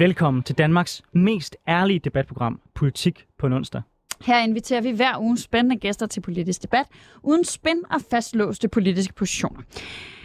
Velkommen til Danmarks mest ærlige debatprogram, Politik på en onsdag. Her inviterer vi hver uge spændende gæster til politisk debat, uden spænd og fastlåste politiske positioner.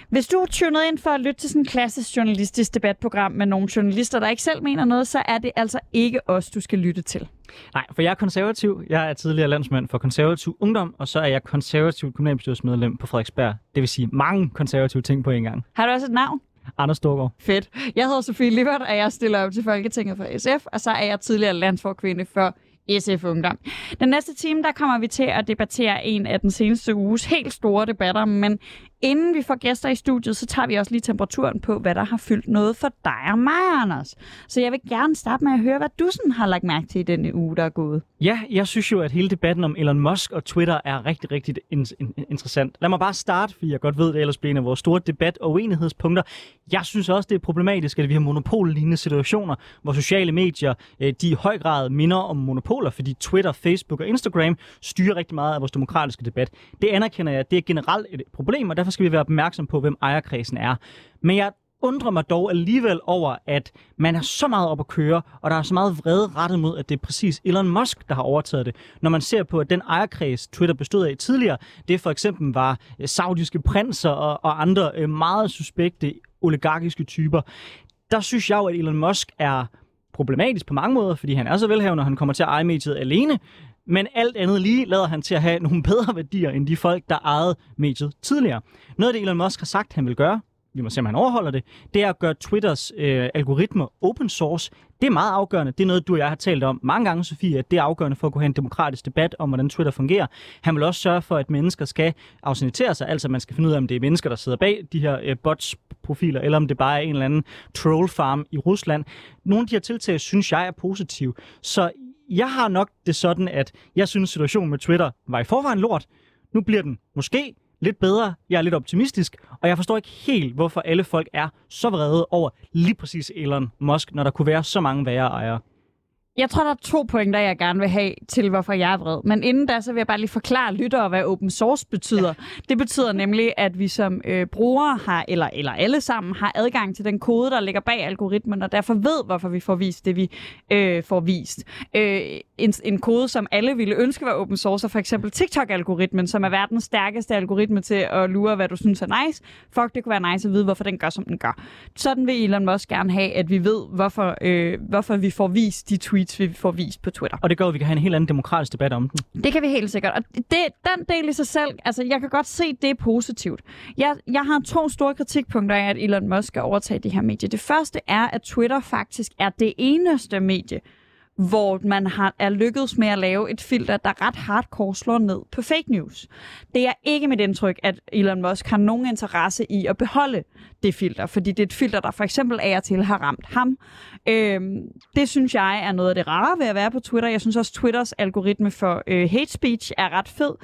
Hvis du er tunet ind for at lytte til sådan en klassisk journalistisk debatprogram med nogle journalister, der ikke selv mener noget, så er det altså ikke os, du skal lytte til. Nej, for jeg er konservativ. Jeg er tidligere landsmand for konservativ ungdom, og så er jeg konservativ kommunalbestyrelsesmedlem på Frederiksberg. Det vil sige mange konservative ting på en gang. Har du også et navn? Anders Storgård. Fedt. Jeg hedder Sofie Livert, og jeg stiller op til Folketinget for SF, og så er jeg tidligere landsforkvinde for SF Ungdom. Den næste time, der kommer vi til at debattere en af den seneste uges helt store debatter, men inden vi får gæster i studiet, så tager vi også lige temperaturen på, hvad der har fyldt noget for dig og mig, Anders. Så jeg vil gerne starte med at høre, hvad du sådan har lagt mærke til i denne uge, der er gået. Ja, jeg synes jo, at hele debatten om Elon Musk og Twitter er rigtig, rigtig in- in- interessant. Lad mig bare starte, fordi jeg godt ved, at det ellers bliver en af vores store debat- og uenighedspunkter. Jeg synes også, det er problematisk, at vi har monopollignende situationer, hvor sociale medier øh, de i høj grad minder om monopoler, fordi Twitter, Facebook og Instagram styrer rigtig meget af vores demokratiske debat. Det anerkender jeg, det er generelt et problem, og derfor skal vi være opmærksom på, hvem ejerkredsen er. Men jeg undrer mig dog alligevel over, at man er så meget op at køre, og der er så meget vrede rettet mod, at det er præcis Elon Musk, der har overtaget det. Når man ser på, at den ejerkreds, Twitter bestod af tidligere, det for eksempel var øh, saudiske prinser og, og andre øh, meget suspekte oligarkiske typer, der synes jeg jo, at Elon Musk er problematisk på mange måder, fordi han er så velhavende, og han kommer til at eje mediet alene, men alt andet lige lader han til at have nogle bedre værdier end de folk, der ejede mediet tidligere. Noget af det, Elon Musk har sagt, han vil gøre, vi må se, om han overholder det, det er at gøre Twitters øh, algoritmer open source. Det er meget afgørende. Det er noget, du og jeg har talt om mange gange, Sofie, at det er afgørende for at kunne have en demokratisk debat om, hvordan Twitter fungerer. Han vil også sørge for, at mennesker skal autentitere sig, altså man skal finde ud af, om det er mennesker, der sidder bag de her øh, bots-profiler, eller om det bare er en eller anden troll farm i Rusland. Nogle af de her tiltag, synes jeg er positive. Så jeg har nok det sådan, at jeg synes, situationen med Twitter var i forvejen lort. Nu bliver den måske lidt bedre. Jeg er lidt optimistisk, og jeg forstår ikke helt, hvorfor alle folk er så vrede over lige præcis Elon Musk, når der kunne være så mange værre ejere. Jeg tror, der er to pointer, jeg gerne vil have til, hvorfor jeg er vred. Men inden da, så vil jeg bare lige forklare lyttere, hvad open source betyder. Ja. Det betyder nemlig, at vi som øh, brugere har, eller, eller alle sammen, har adgang til den kode, der ligger bag algoritmen, og derfor ved, hvorfor vi får vist det, vi øh, får vist. Øh, en, en kode, som alle ville ønske var open source, er for eksempel TikTok-algoritmen, som er verdens stærkeste algoritme til at lure, hvad du synes er nice. Fuck, det kunne være nice at vide, hvorfor den gør, som den gør. Sådan vil Elon Musk gerne have, at vi ved, hvorfor, øh, hvorfor vi får vist de tweets, vi får vist på Twitter. Og det gør, at vi kan have en helt anden demokratisk debat om den. Det kan vi helt sikkert. Og det, den del i sig selv, altså jeg kan godt se, det er positivt. Jeg, jeg har to store kritikpunkter af, at Elon Musk skal overtage de her medier. Det første er, at Twitter faktisk er det eneste medie, hvor man har, er lykkedes med at lave et filter, der ret hardcore slår ned på fake news. Det er ikke mit indtryk, at Elon Musk har nogen interesse i at beholde det filter, fordi det er et filter, der for eksempel af og til har ramt ham. Øhm, det synes jeg er noget af det rare ved at være på Twitter. Jeg synes også, Twitters algoritme for øh, hate speech er ret fed.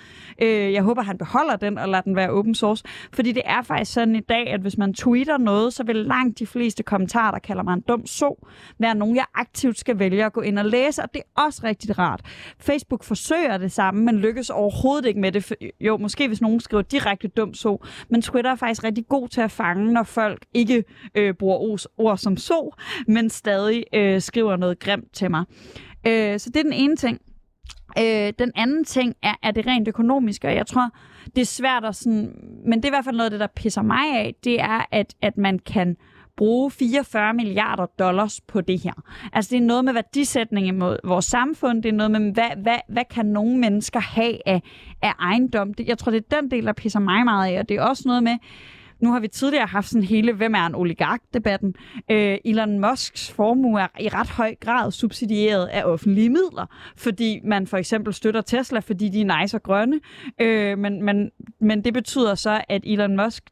Øh, jeg håber, han beholder den og lader den være open source, fordi det er faktisk sådan i dag, at hvis man tweeter noget, så vil langt de fleste kommentarer, der kalder mig en dum så, være nogen, jeg aktivt skal vælge at gå ind og læse, og det er også rigtig rart. Facebook forsøger det samme, men lykkes overhovedet ikke med det. Jo, måske hvis nogen skriver direkte dum så, men Twitter er faktisk rigtig god til at fange, når folk ikke øh, bruger ord, ord som så, men stadig øh, skriver noget grimt til mig. Øh, så det er den ene ting. Øh, den anden ting er, er det rent økonomiske, og jeg tror, det er svært at sådan, men det er i hvert fald noget af det, der pisser mig af, det er, at, at man kan bruge 44 milliarder dollars på det her. Altså det er noget med værdisætning imod vores samfund, det er noget med, hvad, hvad, hvad kan nogle mennesker have af, af ejendom. Det, jeg tror, det er den del, der pisser mig meget af, og det er også noget med, nu har vi tidligere haft sådan hele, hvem er en oligark-debatten. Øh, Elon Musks formue er i ret høj grad subsidieret af offentlige midler, fordi man for eksempel støtter Tesla, fordi de er nice og grønne. Øh, men, men, men det betyder så, at Elon Musk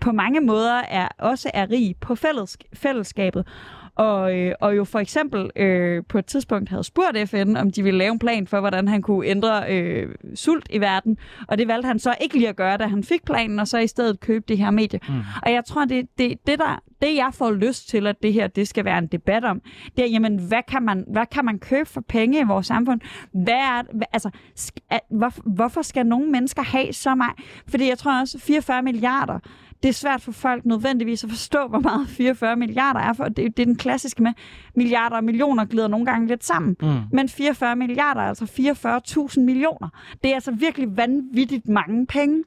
på mange måder er også er rig på fælles, fællesskabet. Og, øh, og jo for eksempel øh, på et tidspunkt havde spurgt FN, om de ville lave en plan for, hvordan han kunne ændre øh, sult i verden. Og det valgte han så ikke lige at gøre, da han fik planen, og så i stedet købe det her medie. Mm. Og jeg tror, det, det, det, der, det jeg får lyst til, at det her det skal være en debat om, det er, jamen, hvad kan man, hvad kan man købe for penge i vores samfund? Hvad er, altså, sk- hvor, hvorfor skal nogle mennesker have så meget? Fordi jeg tror også, 44 milliarder, det er svært for folk nødvendigvis at forstå, hvor meget 44 milliarder er, for det, det er den klassiske med milliarder og millioner glider nogle gange lidt sammen. Mm. Men 44 milliarder er altså 44.000 millioner. Det er altså virkelig vanvittigt mange penge.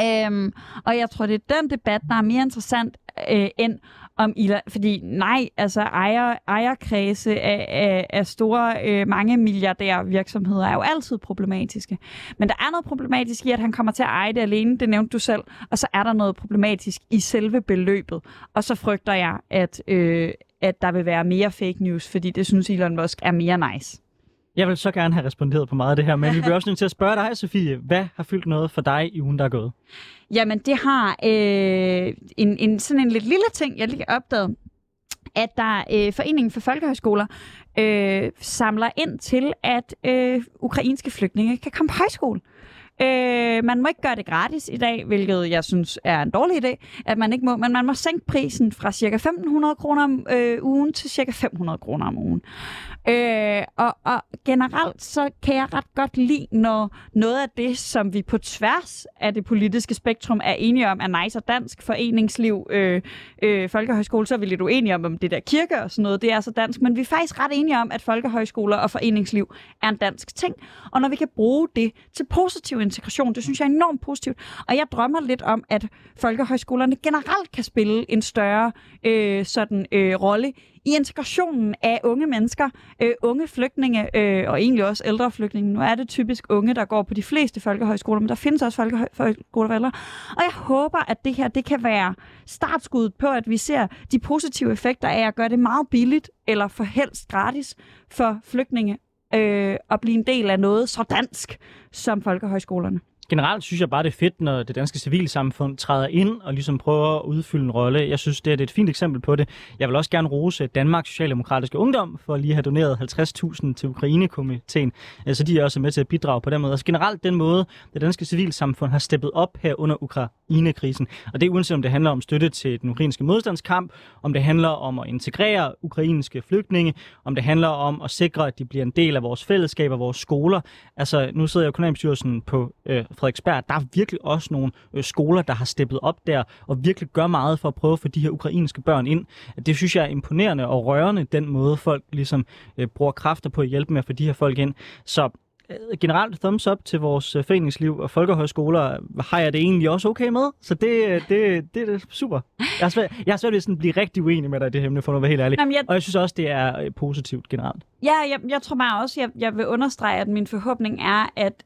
Øhm, og jeg tror, det er den debat, der er mere interessant øh, end om Ila, fordi nej, altså ejer, ejerkredse af, af, af store, øh, mange milliardære virksomheder er jo altid problematiske. Men der er noget problematisk i, at han kommer til at eje det alene, det nævnte du selv, og så er der noget problematisk i selve beløbet. Og så frygter jeg, at, øh, at der vil være mere fake news, fordi det synes Elon Musk er mere nice. Jeg vil så gerne have responderet på meget af det her, men vi bliver også nødt til at spørge dig, Sofie. Hvad har fyldt noget for dig i ugen, der er gået? Jamen, det har øh, en, en, sådan en lidt lille ting, jeg lige opdaget, at der øh, Foreningen for Folkehøjskoler øh, samler ind til, at øh, ukrainske flygtninge kan komme på højskole. Øh, man må ikke gøre det gratis i dag, hvilket jeg synes er en dårlig idé, at man ikke må, men man må sænke prisen fra ca. 1.500 kroner om øh, ugen til ca. 500 kroner om ugen. Øh, og, og generelt så kan jeg ret godt lide, når noget af det, som vi på tværs af det politiske spektrum er enige om, er nice og dansk foreningsliv, øh, øh, folkehøjskole, så er vi lidt uenige om, om det der kirke og sådan noget, det er så dansk, men vi er faktisk ret enige om, at folkehøjskoler og foreningsliv er en dansk ting, og når vi kan bruge det til positiv integration, det synes jeg er enormt positivt, og jeg drømmer lidt om, at folkehøjskolerne generelt kan spille en større øh, sådan øh, rolle i integrationen af unge mennesker, øh, unge flygtninge øh, og egentlig også ældre flygtninge. Nu er det typisk unge, der går på de fleste folkehøjskoler, men der findes også folkehøjskoler for ældre. Og jeg håber, at det her det kan være startskuddet på, at vi ser de positive effekter af at gøre det meget billigt eller for helst gratis for flygtninge øh, at blive en del af noget så dansk som folkehøjskolerne generelt synes jeg bare, det er fedt, når det danske civilsamfund træder ind og ligesom prøver at udfylde en rolle. Jeg synes, det er et fint eksempel på det. Jeg vil også gerne rose Danmarks Socialdemokratiske Ungdom for lige at have doneret 50.000 til Ukrainekomiteen, øh, så de er også med til at bidrage på den måde. Altså generelt den måde, det danske civilsamfund har steppet op her under Ukrainekrisen. Og det er uanset om det handler om støtte til den ukrainske modstandskamp, om det handler om at integrere ukrainske flygtninge, om det handler om at sikre, at de bliver en del af vores fællesskab og vores skoler. Altså nu sidder jeg i kommunalbestyrelsen på øh, Frederiksberg, der er virkelig også nogle øh, skoler, der har steppet op der og virkelig gør meget for at prøve at få de her ukrainske børn ind. Det synes jeg er imponerende og rørende, den måde folk ligesom øh, bruger kræfter på at hjælpe med at få de her folk ind. Så øh, generelt thumbs up til vores øh, foreningsliv og folkehøjskoler har jeg det egentlig også okay med. Så det, det, det, det er super. Jeg har svært, jeg har svært ved at sådan blive rigtig uenig med dig i det emne, for at være helt ærlig. Jamen, jeg... Og jeg synes også, det er positivt generelt. Ja, jeg, jeg tror bare også, jeg, jeg vil understrege, at min forhåbning er, at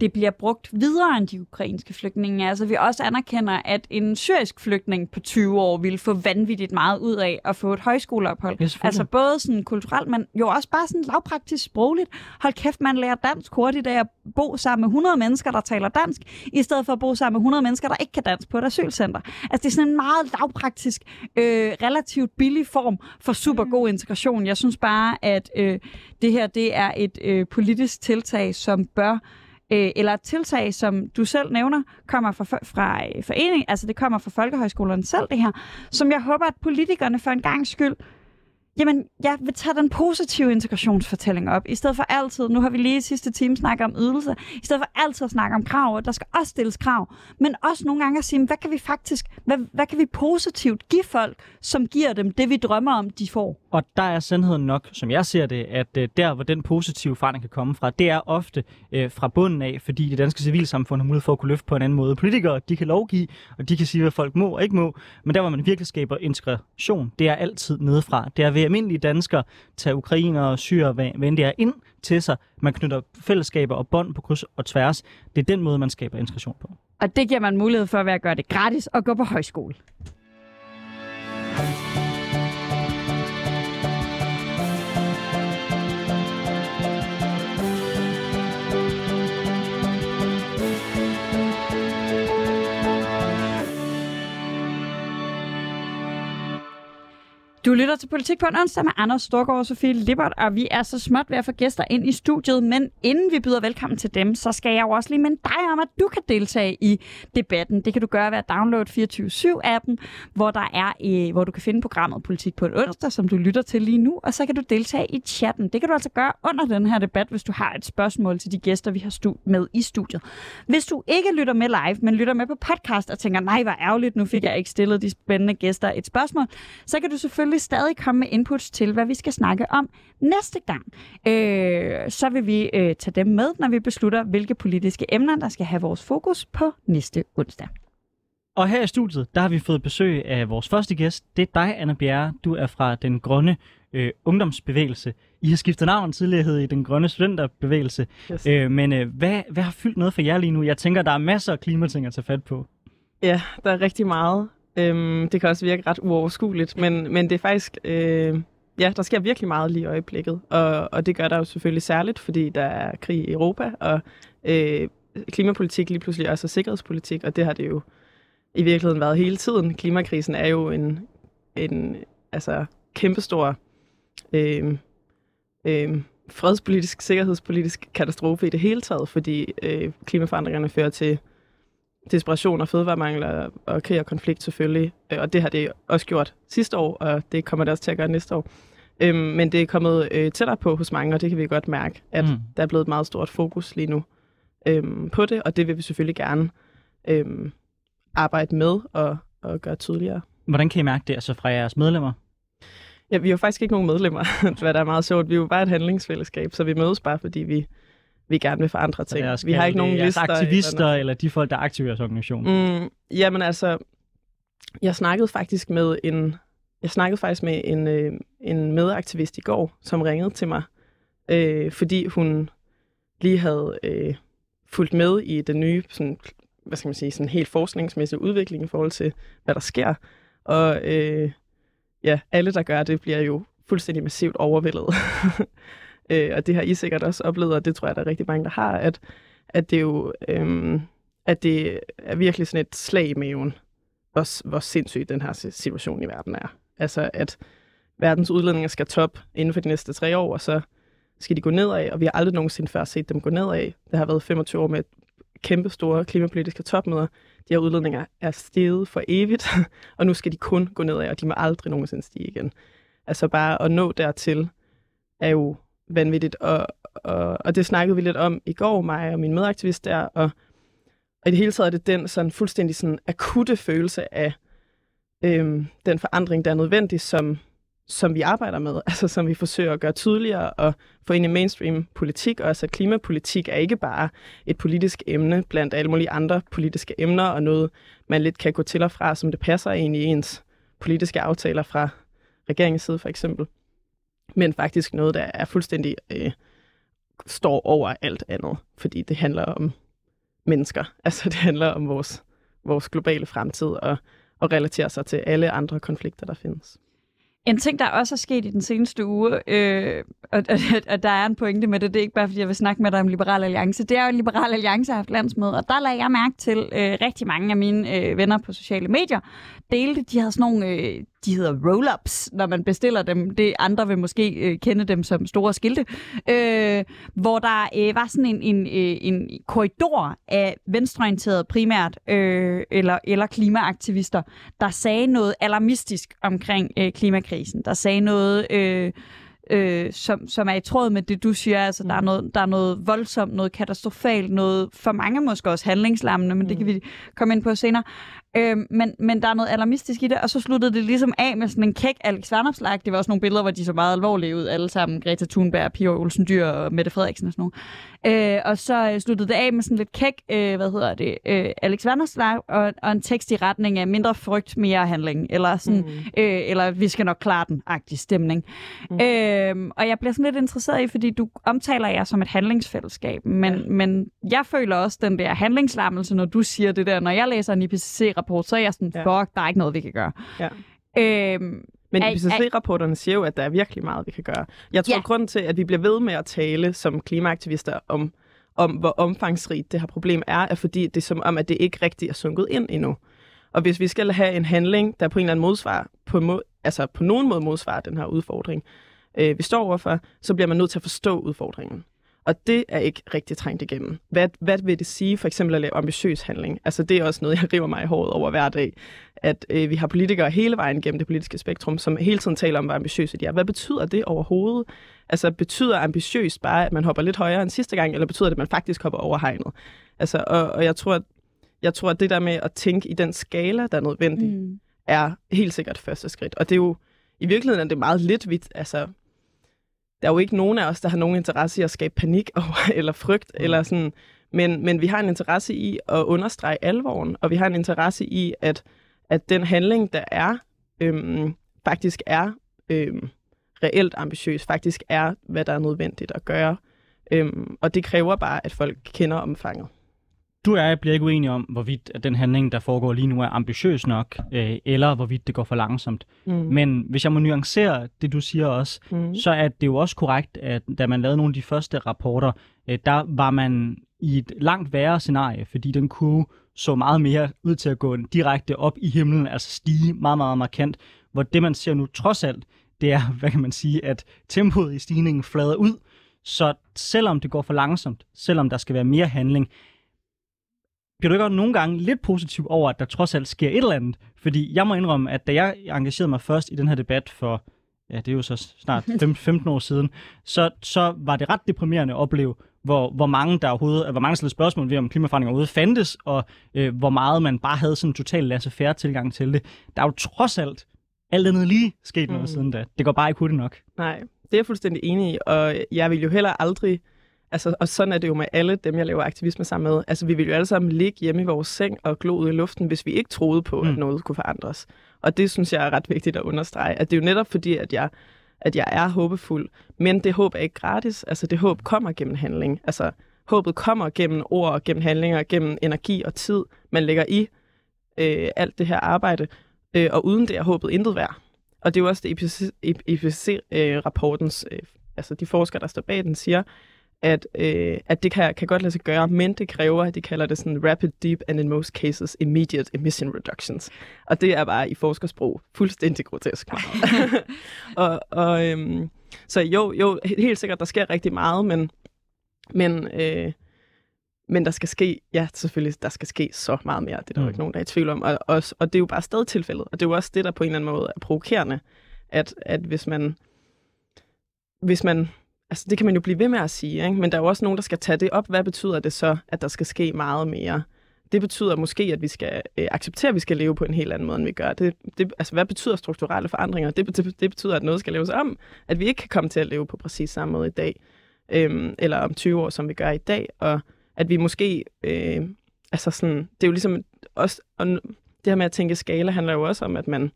det bliver brugt videre end de ukrainske flygtninge. Altså vi også anerkender, at en syrisk flygtning på 20 år ville få vanvittigt meget ud af at få et højskoleophold. Ja, altså både sådan kulturelt, men jo også bare sådan lavpraktisk sprogligt. Hold kæft, man lærer dansk hurtigt af at bo sammen med 100 mennesker, der taler dansk, i stedet for at bo sammen med 100 mennesker, der ikke kan dansk på et asylcenter. Altså det er sådan en meget lavpraktisk, øh, relativt billig form for super god mm. integration. Jeg synes bare, at øh, det her det er et øh, politisk tiltag, som bør øh, eller et tiltag, som du selv nævner, kommer fra, fra øh, forening, altså det kommer fra folkehøjskolerne selv, det her, som jeg håber, at politikerne for en gang skyld Jamen, jeg vil tage den positive integrationsfortælling op, i stedet for altid, nu har vi lige i sidste time snakket om ydelse, i stedet for altid at snakke om krav, der skal også stilles krav, men også nogle gange at sige, hvad kan vi faktisk, hvad, hvad kan vi positivt give folk, som giver dem det, vi drømmer om, de får? Og der er sandheden nok, som jeg ser det, at øh, der, hvor den positive forandring kan komme fra, det er ofte øh, fra bunden af, fordi det danske civilsamfund har mulighed for at kunne løfte på en anden måde. Politikere, de kan lovgive, og de kan sige, hvad folk må og ikke må, men der, hvor man virkelig skaber integration, det er altid nedefra. Det er ved almindelige danskere tage ukrainer og syre, hvad det er, ind til sig. Man knytter fællesskaber og bånd på kryds og tværs. Det er den måde, man skaber integration på. Og det giver man mulighed for ved at gøre det gratis og gå på højskole. Du lytter til Politik på en onsdag med Anders Storgård og Sofie Lippert, og vi er så småt ved at få gæster ind i studiet, men inden vi byder velkommen til dem, så skal jeg jo også lige minde dig om, at du kan deltage i debatten. Det kan du gøre ved at downloade 24-7-appen, hvor, der er, øh, hvor du kan finde programmet Politik på en onsdag, som du lytter til lige nu, og så kan du deltage i chatten. Det kan du altså gøre under den her debat, hvis du har et spørgsmål til de gæster, vi har stu- med i studiet. Hvis du ikke lytter med live, men lytter med på podcast og tænker, nej, hvor ærgerligt, nu fik jeg ikke stillet de spændende gæster et spørgsmål, så kan du selvfølgelig stadig komme med inputs til, hvad vi skal snakke om næste gang. Øh, så vil vi øh, tage dem med, når vi beslutter, hvilke politiske emner, der skal have vores fokus på næste onsdag. Og her i studiet, der har vi fået besøg af vores første gæst. Det er dig, Anna Bjerre. Du er fra Den Grønne øh, Ungdomsbevægelse. I har skiftet navn tidligere hed I Den Grønne Studenterbevægelse. Yes. Øh, men øh, hvad, hvad har fyldt noget for jer lige nu? Jeg tænker, der er masser af klimating at tage fat på. Ja, der er rigtig meget. Øhm, det kan også virke ret uoverskueligt, men, men det er faktisk... Øh, ja, der sker virkelig meget lige i øjeblikket, og, og det gør der jo selvfølgelig særligt, fordi der er krig i Europa, og øh, klimapolitik lige pludselig også er sikkerhedspolitik, og det har det jo i virkeligheden været hele tiden. Klimakrisen er jo en, en altså, kæmpestor øh, øh, fredspolitisk, sikkerhedspolitisk katastrofe i det hele taget, fordi øh, klimaforandringerne fører til desperation og fødevaremangel og, krig og konflikt selvfølgelig. Øh, Og det har det også gjort sidste år, og det kommer det også til at gøre næste år. Øhm, men det er kommet øh, tættere på hos mange, og det kan vi godt mærke, at Mm. der er blevet et meget stort fokus lige nu øhm, på det, og det vil vi selvfølgelig gerne øhm, arbejde med og, og gøre tydeligere. Hvordan kan I mærke det altså fra jeres medlemmer? Ja, vi er jo faktisk ikke nogen medlemmer, hvad der er meget sjovt. Vi er jo bare et handlingsfællesskab, så vi mødes bare, fordi vi, vi gerne vil forandre ting. os Vi har ikke nogen jeres lister. aktivister, eller, eller de folk, der er aktive i jeres organisation. Mm, jamen altså, jeg snakkede faktisk med en, jeg snakkede faktisk med en, øh, en medaktivist i går, som ringede til mig, øh, fordi hun lige havde øh, fulgt med i den nye, sådan, hvad skal man sige, sådan helt forskningsmæssige udvikling i forhold til, hvad der sker. Og øh, ja, alle, der gør det, bliver jo fuldstændig massivt overvældet. øh, og det har I sikkert også oplevet, og det tror jeg, der er rigtig mange, der har, at, at det er jo... Øh, at det er virkelig sådan et slag i maven, hvor, hvor sindssygt den her situation i verden er. Altså, at verdens udledninger skal top inden for de næste tre år, og så skal de gå nedad, og vi har aldrig nogensinde før set dem gå nedad. Det har været 25 år med kæmpe store klimapolitiske topmøder. De her udledninger er steget for evigt, og nu skal de kun gå nedad, og de må aldrig nogensinde stige igen. Altså bare at nå dertil er jo vanvittigt, og, og, og det snakkede vi lidt om i går, mig og min medaktivist der, og og i det hele taget er det den sådan fuldstændig sådan akutte følelse af øhm, den forandring, der er nødvendig, som, som vi arbejder med, altså som vi forsøger at gøre tydeligere og få ind i mainstream politik, og altså at klimapolitik er ikke bare et politisk emne blandt alle mulige andre politiske emner, og noget, man lidt kan gå til og fra, som det passer ind i ens politiske aftaler fra regeringens side for eksempel, men faktisk noget, der er fuldstændig øh, står over alt andet, fordi det handler om mennesker. Altså det handler om vores, vores globale fremtid og, og relaterer sig til alle andre konflikter, der findes. En ting, der også er sket i den seneste uge, øh, og, og, og der er en pointe med det, det er ikke bare, fordi jeg vil snakke med dig om Liberal Alliance, det er jo, at Liberal Alliance har haft landsmøde, og der lagde jeg mærke til øh, rigtig mange af mine øh, venner på sociale medier, delte, de havde sådan nogle, øh, de hedder roll-ups, når man bestiller dem. Det andre vil måske øh, kende dem som store skilte, øh, hvor der øh, var sådan en, en, øh, en korridor af venstreorienterede primært, øh, eller, eller klimaaktivister, der sagde noget alarmistisk omkring øh, klimakrisen. Der sagde noget... Øh, øh, som, som er i tråd med det, du siger. Altså, der, er noget, der er noget voldsomt, noget katastrofalt, noget for mange måske også handlingslammende, men mm. det kan vi komme ind på senere. Øh, men, men der er noget alarmistisk i det, og så sluttede det ligesom af med sådan en kæk Alex Vanopslag. Det var også nogle billeder, hvor de så meget alvorlige ud, alle sammen. Greta Thunberg, Pia Olsen Dyr og Mette Frederiksen og sådan noget. Øh, og så øh, sluttede det af med sådan lidt kæk, øh, hvad hedder det, øh, Alex Vanopslag, og, og en tekst i retning af mindre frygt, mere handling, eller sådan, mm. øh, eller vi skal nok klare den, agtig stemning. Mm. Øh, og jeg bliver sådan lidt interesseret i, fordi du omtaler jer som et handlingsfællesskab, men, ja. men jeg føler også den der handlingslammelse, når du siger det der. Når jeg læser en IPCC-rapport, så er jeg sådan, Ja. fuck, der er ikke noget, vi kan gøre. Ja. Øhm, Men Er- IPCC-rapporterne siger jo, at der er virkelig meget, vi kan gøre. Jeg tror, Ja. ja. grunden til, at vi bliver ved med at tale som klimaaktivister om, om hvor omfangsrigt det her problem er, er fordi det er som om, at det ikke rigtig er sunket ind endnu. Og hvis vi skal have en handling, der på en eller anden modsvar, på, må, altså på nogen måde modsvarer den her udfordring, øh, vi står overfor, så bliver man nødt til at forstå udfordringen. Og det er ikke rigtig trængt igennem. Hvad, hvad vil det sige for eksempel at lave ambitiøs handling? Altså det er også noget, jeg river mig i håret over hver dag. At øh, vi har politikere hele vejen gennem det politiske spektrum, som hele tiden taler om, hvor ambitiøse de er. Hvad betyder det overhovedet? Altså betyder ambitiøs bare, at man hopper lidt højere end sidste gang, eller betyder det, at man faktisk hopper over hegnet? Altså, og, og jeg tror, at jeg tror, at det der med at tænke i den skala, der er nødvendig, mm. er helt sikkert første skridt. Og det er jo, i virkeligheden er det meget lidt vidt, altså der er jo ikke nogen af os, der har nogen interesse i at skabe panik over, eller frygt, mm. eller sådan, men, men vi har en interesse i at understrege alvoren, og vi har en interesse i, at, at den handling, der er, øhm, faktisk er øhm, reelt ambitiøs, faktisk er, hvad der er nødvendigt at gøre. Øhm, og det kræver bare, at folk kender omfanget du og jeg bliver ikke uenige om, hvorvidt at den handling, der foregår lige nu, er ambitiøs nok, øh, eller hvorvidt det går for langsomt. Mm. Men hvis jeg må nuancere det, du siger også, mm. så er det jo også korrekt, at da man lavede nogle af de første rapporter, øh, der var man i et langt værre scenarie, fordi den kunne så meget mere ud til at gå direkte op i himlen, altså stige meget, meget markant, hvor det, man ser nu trods alt, det er, hvad kan man sige, at tempoet i stigningen flader ud, så selvom det går for langsomt, selvom der skal være mere handling, bliver du ikke også nogle gange lidt positiv over, at der trods alt sker et eller andet? Fordi jeg må indrømme, at da jeg engagerede mig først i den her debat for, ja, det er jo så snart 15 år siden, så, så var det ret deprimerende at opleve, hvor, hvor mange der overhovedet, hvor mange stillede spørgsmål ved, om klimaforandringer overhovedet fandtes, og øh, hvor meget man bare havde sådan en total laissez-faire tilgang til det. Der er jo trods alt alt andet lige sket noget mm. siden da. Det går bare ikke hurtigt nok. Nej, det er jeg fuldstændig enig i, og jeg vil jo heller aldrig Altså, og sådan er det jo med alle dem, jeg laver aktivisme sammen med. Altså, vi ville jo alle sammen ligge hjemme i vores seng og glo ud i luften, hvis vi ikke troede på, mm. at noget kunne forandres. Og det synes jeg er ret vigtigt at understrege. At det er jo netop fordi, at jeg, at jeg er håbefuld. Men det håb er ikke gratis. Altså, det håb kommer gennem handling. Altså, håbet kommer gennem ord, gennem handlinger, gennem energi og tid, man lægger i øh, alt det her arbejde. Øh, og uden det er håbet intet værd. Og det er jo også det IPCC-rapportens, øh, altså de forskere, der står bag den, siger, at, øh, at det kan, kan godt lade sig gøre, men det kræver, at de kalder det sådan rapid, deep and in most cases immediate emission reductions. Og det er bare i forskersprog fuldstændig grotesk. og, og, øhm, så jo, jo, helt sikkert, der sker rigtig meget, men, men, øh, men der skal ske, ja, selvfølgelig, der skal ske så meget mere. Det er der mm. jo ikke nogen, der er i tvivl om. Og, og, og det er jo bare stadig tilfældet. Og det er jo også det, der på en eller anden måde er provokerende, at, at hvis man hvis man altså det kan man jo blive ved med at sige, ikke? men der er jo også nogen, der skal tage det op. Hvad betyder det så, at der skal ske meget mere? Det betyder måske, at vi skal øh, acceptere, at vi skal leve på en helt anden måde, end vi gør. Det, det, altså, hvad betyder strukturelle forandringer? Det, det, det betyder, at noget skal laves om. At vi ikke kan komme til at leve på præcis samme måde i dag, øh, eller om 20 år, som vi gør i dag. Og at vi måske, øh, altså sådan, det er jo ligesom også, og det her med at tænke skala handler jo også om, at man,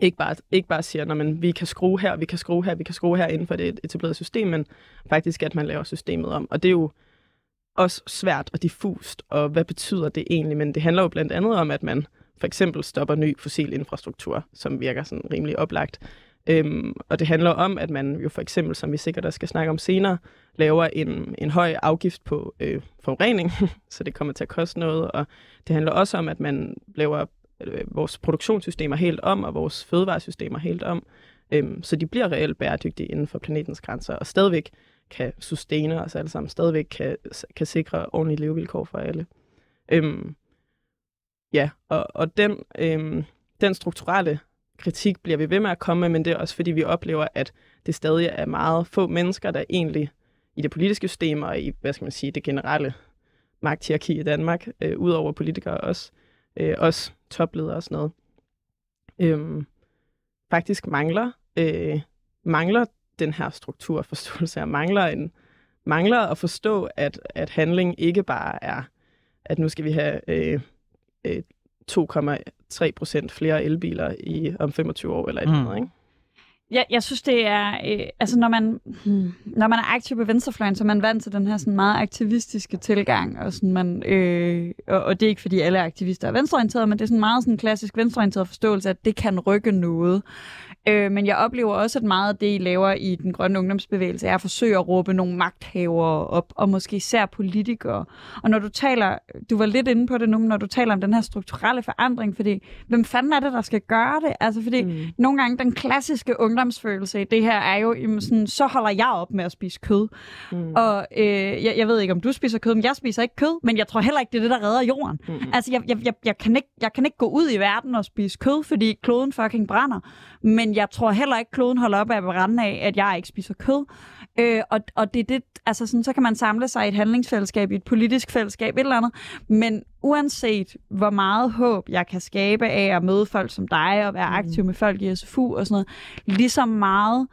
ikke bare, ikke bare siger, at vi kan skrue her, vi kan skrue her, vi kan skrue her inden for det etablerede system, men faktisk at man laver systemet om. Og det er jo også svært og diffust, og hvad betyder det egentlig? Men det handler jo blandt andet om, at man for eksempel stopper ny fossil infrastruktur, som virker sådan rimelig oplagt. Øhm, og det handler om, at man jo for eksempel, som vi sikkert også skal snakke om senere, laver en, en høj afgift på øh, forurening, så det kommer til at koste noget. Og det handler også om, at man laver øh, vores produktionssystemer helt om, og vores fødevaresystemer helt om, øhm, så de bliver reelt bæredygtige inden for planetens grænser, og stadigvæk kan sustaine os alle sammen, stadigvæk kan, kan sikre ordentlige levevilkår for alle. Øhm, ja, og, og den, øhm, den strukturelle kritik bliver vi ved med at komme med, men det er også fordi, vi oplever, at det stadig er meget få mennesker, der egentlig i det politiske system og i, hvad skal man sige, det generelle magthierarki i Danmark, øh, udover politikere også, øh, også topledere og sådan noget, øh, faktisk mangler, øh, mangler den her strukturforståelse, og mangler, en, mangler at forstå, at, at handling ikke bare er, at nu skal vi have øh, øh, 2,3 procent flere elbiler i om 25 år eller et eller mm. andet, ikke? Jeg, jeg synes, det er... Øh, altså, når man, hmm, når man er aktiv på venstrefløjen, så er man vant til den her sådan meget aktivistiske tilgang. Og, sådan, man, øh, og, og det er ikke, fordi alle aktivister er venstreorienterede, men det er sådan meget sådan klassisk venstreorienteret forståelse, at det kan rykke noget. Øh, men jeg oplever også, at meget af det, I laver i den grønne ungdomsbevægelse, er at forsøge at råbe nogle magthavere op, og måske især politikere. Og når du taler, du var lidt inde på det nu, når du taler om den her strukturelle forandring, fordi hvem fanden er det, der skal gøre det? Altså fordi mm. nogle gange den klassiske ungdomsfølelse i det her er jo, jamen sådan, så holder jeg op med at spise kød. Mm. Og øh, jeg, jeg ved ikke, om du spiser kød, men jeg spiser ikke kød, men jeg tror heller ikke, det er det, der redder jorden. Mm. Altså jeg, jeg, jeg, jeg, kan ikke, jeg kan ikke gå ud i verden og spise kød, fordi kloden fucking brænder. Men jeg tror heller ikke, kloden holder op af at brænde af, at jeg ikke spiser kød. Øh, og, og det er det, altså sådan, så kan man samle sig i et handlingsfællesskab, i et politisk fællesskab, et eller andet. Men uanset hvor meget håb jeg kan skabe af at møde folk som dig, og være aktiv med folk i SFU og sådan noget, lige så meget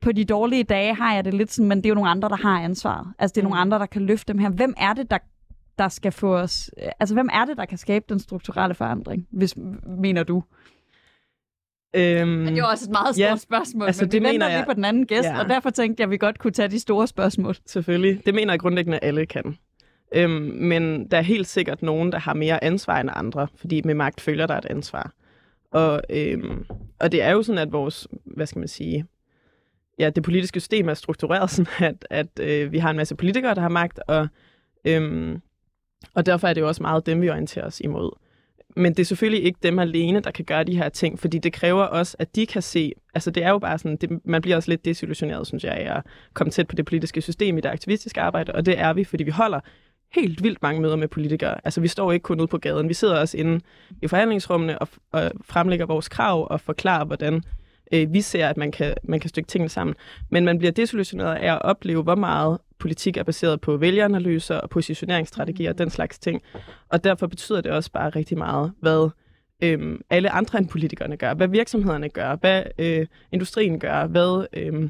på de dårlige dage har jeg det lidt sådan, men det er jo nogle andre, der har ansvaret. Altså det er mm. nogle andre, der kan løfte dem her. Hvem er det, der der skal få os... Altså, hvem er det, der kan skabe den strukturelle forandring, hvis mener du? Øhm, men det er også et meget stort ja, spørgsmål, altså, men det vi mener jeg, jeg, lige på den anden gæst, ja. og derfor tænkte jeg, at vi godt kunne tage de store spørgsmål. Selvfølgelig. Det mener jeg grundlæggende, at alle kan. Øhm, men der er helt sikkert nogen, der har mere ansvar end andre, fordi med magt følger der et ansvar. Og, øhm, og det er jo sådan, at vores, hvad skal man sige, ja, det politiske system er struktureret sådan, at, at øh, vi har en masse politikere, der har magt, og, øhm, og derfor er det jo også meget dem, vi orienterer os imod. Men det er selvfølgelig ikke dem alene, der kan gøre de her ting, fordi det kræver også, at de kan se, altså det er jo bare sådan, det, man bliver også lidt desillusioneret, synes jeg, af at komme tæt på det politiske system i det aktivistiske arbejde, og det er vi, fordi vi holder helt vildt mange møder med politikere. Altså vi står ikke kun ude på gaden, vi sidder også inde i forhandlingsrummene og, og fremlægger vores krav og forklarer, hvordan øh, vi ser, at man kan, man kan stykke tingene sammen. Men man bliver desillusioneret af at opleve, hvor meget politik er baseret på vælgeranalyser og positioneringsstrategier og den slags ting. Og derfor betyder det også bare rigtig meget, hvad øh, alle andre end politikerne gør, hvad virksomhederne gør, hvad øh, industrien gør, hvad øh,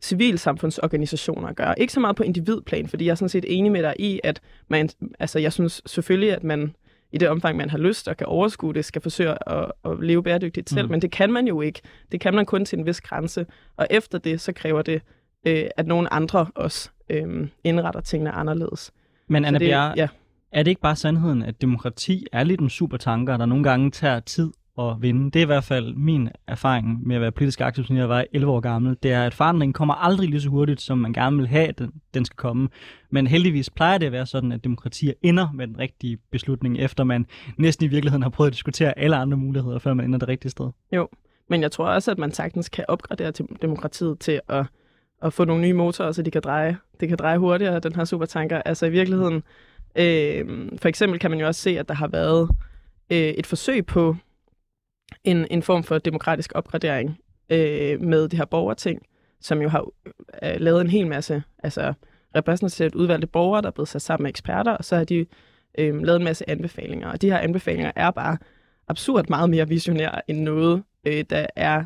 civilsamfundsorganisationer gør. Ikke så meget på individplan, fordi jeg er sådan set enig med dig i, at man, altså jeg synes selvfølgelig, at man i det omfang, man har lyst og kan overskue det, skal forsøge at, at leve bæredygtigt selv. Mm. Men det kan man jo ikke. Det kan man kun til en vis grænse. Og efter det, så kræver det, øh, at nogle andre også øh, indretter tingene anderledes. Men Anna Bjerre, ja. er det ikke bare sandheden, at demokrati er lidt en supertanker, der nogle gange tager tid at vinde. Det er i hvert fald min erfaring med at være politisk aktiv, siden jeg var 11 år gammel. Det er, at forandringen kommer aldrig lige så hurtigt, som man gerne vil have, at den, den skal komme. Men heldigvis plejer det at være sådan, at demokratier ender med den rigtige beslutning, efter man næsten i virkeligheden har prøvet at diskutere alle andre muligheder, før man ender det rigtige sted. Jo, men jeg tror også, at man sagtens kan opgradere til demokratiet til at, at få nogle nye motorer, så de kan dreje, det kan dreje hurtigere, den her supertanker. Altså i virkeligheden, øh, for eksempel kan man jo også se, at der har været øh, et forsøg på en, en form for demokratisk opgradering øh, med det her borgerting, som jo har øh, lavet en hel masse altså repræsentativt udvalgte borgere, der er blevet sat sammen med eksperter, og så har de øh, lavet en masse anbefalinger. Og de her anbefalinger er bare absurd meget mere visionære end noget, øh, der er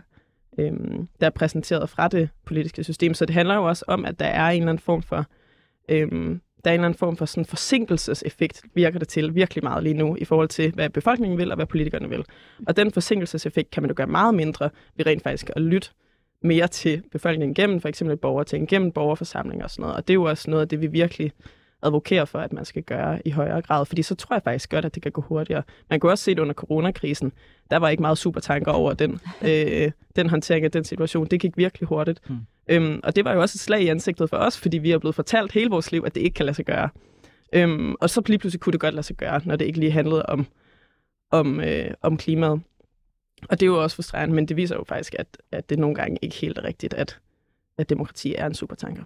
øh, der er præsenteret fra det politiske system. Så det handler jo også om, at der er en eller anden form for øh, der er en eller anden form for sådan forsinkelseseffekt, virker det til virkelig meget lige nu, i forhold til, hvad befolkningen vil og hvad politikerne vil. Og den forsinkelseseffekt kan man jo gøre meget mindre ved rent faktisk at lytte mere til befolkningen gennem for eksempel borgerting, gennem borgerforsamlinger og sådan noget. Og det er jo også noget af det, vi virkelig advokerer for, at man skal gøre i højere grad, fordi så tror jeg faktisk godt, at det kan gå hurtigere. Man kunne også se det under coronakrisen. Der var ikke meget supertanker over den, øh, den håndtering af den situation. Det gik virkelig hurtigt. Hmm. Øhm, og det var jo også et slag i ansigtet for os, fordi vi er blevet fortalt hele vores liv, at det ikke kan lade sig gøre. Øhm, og så lige pludselig kunne det godt lade sig gøre, når det ikke lige handlede om, om, øh, om klimaet. Og det er jo også frustrerende, men det viser jo faktisk, at, at det nogle gange ikke helt er rigtigt, at, at demokrati er en supertanker.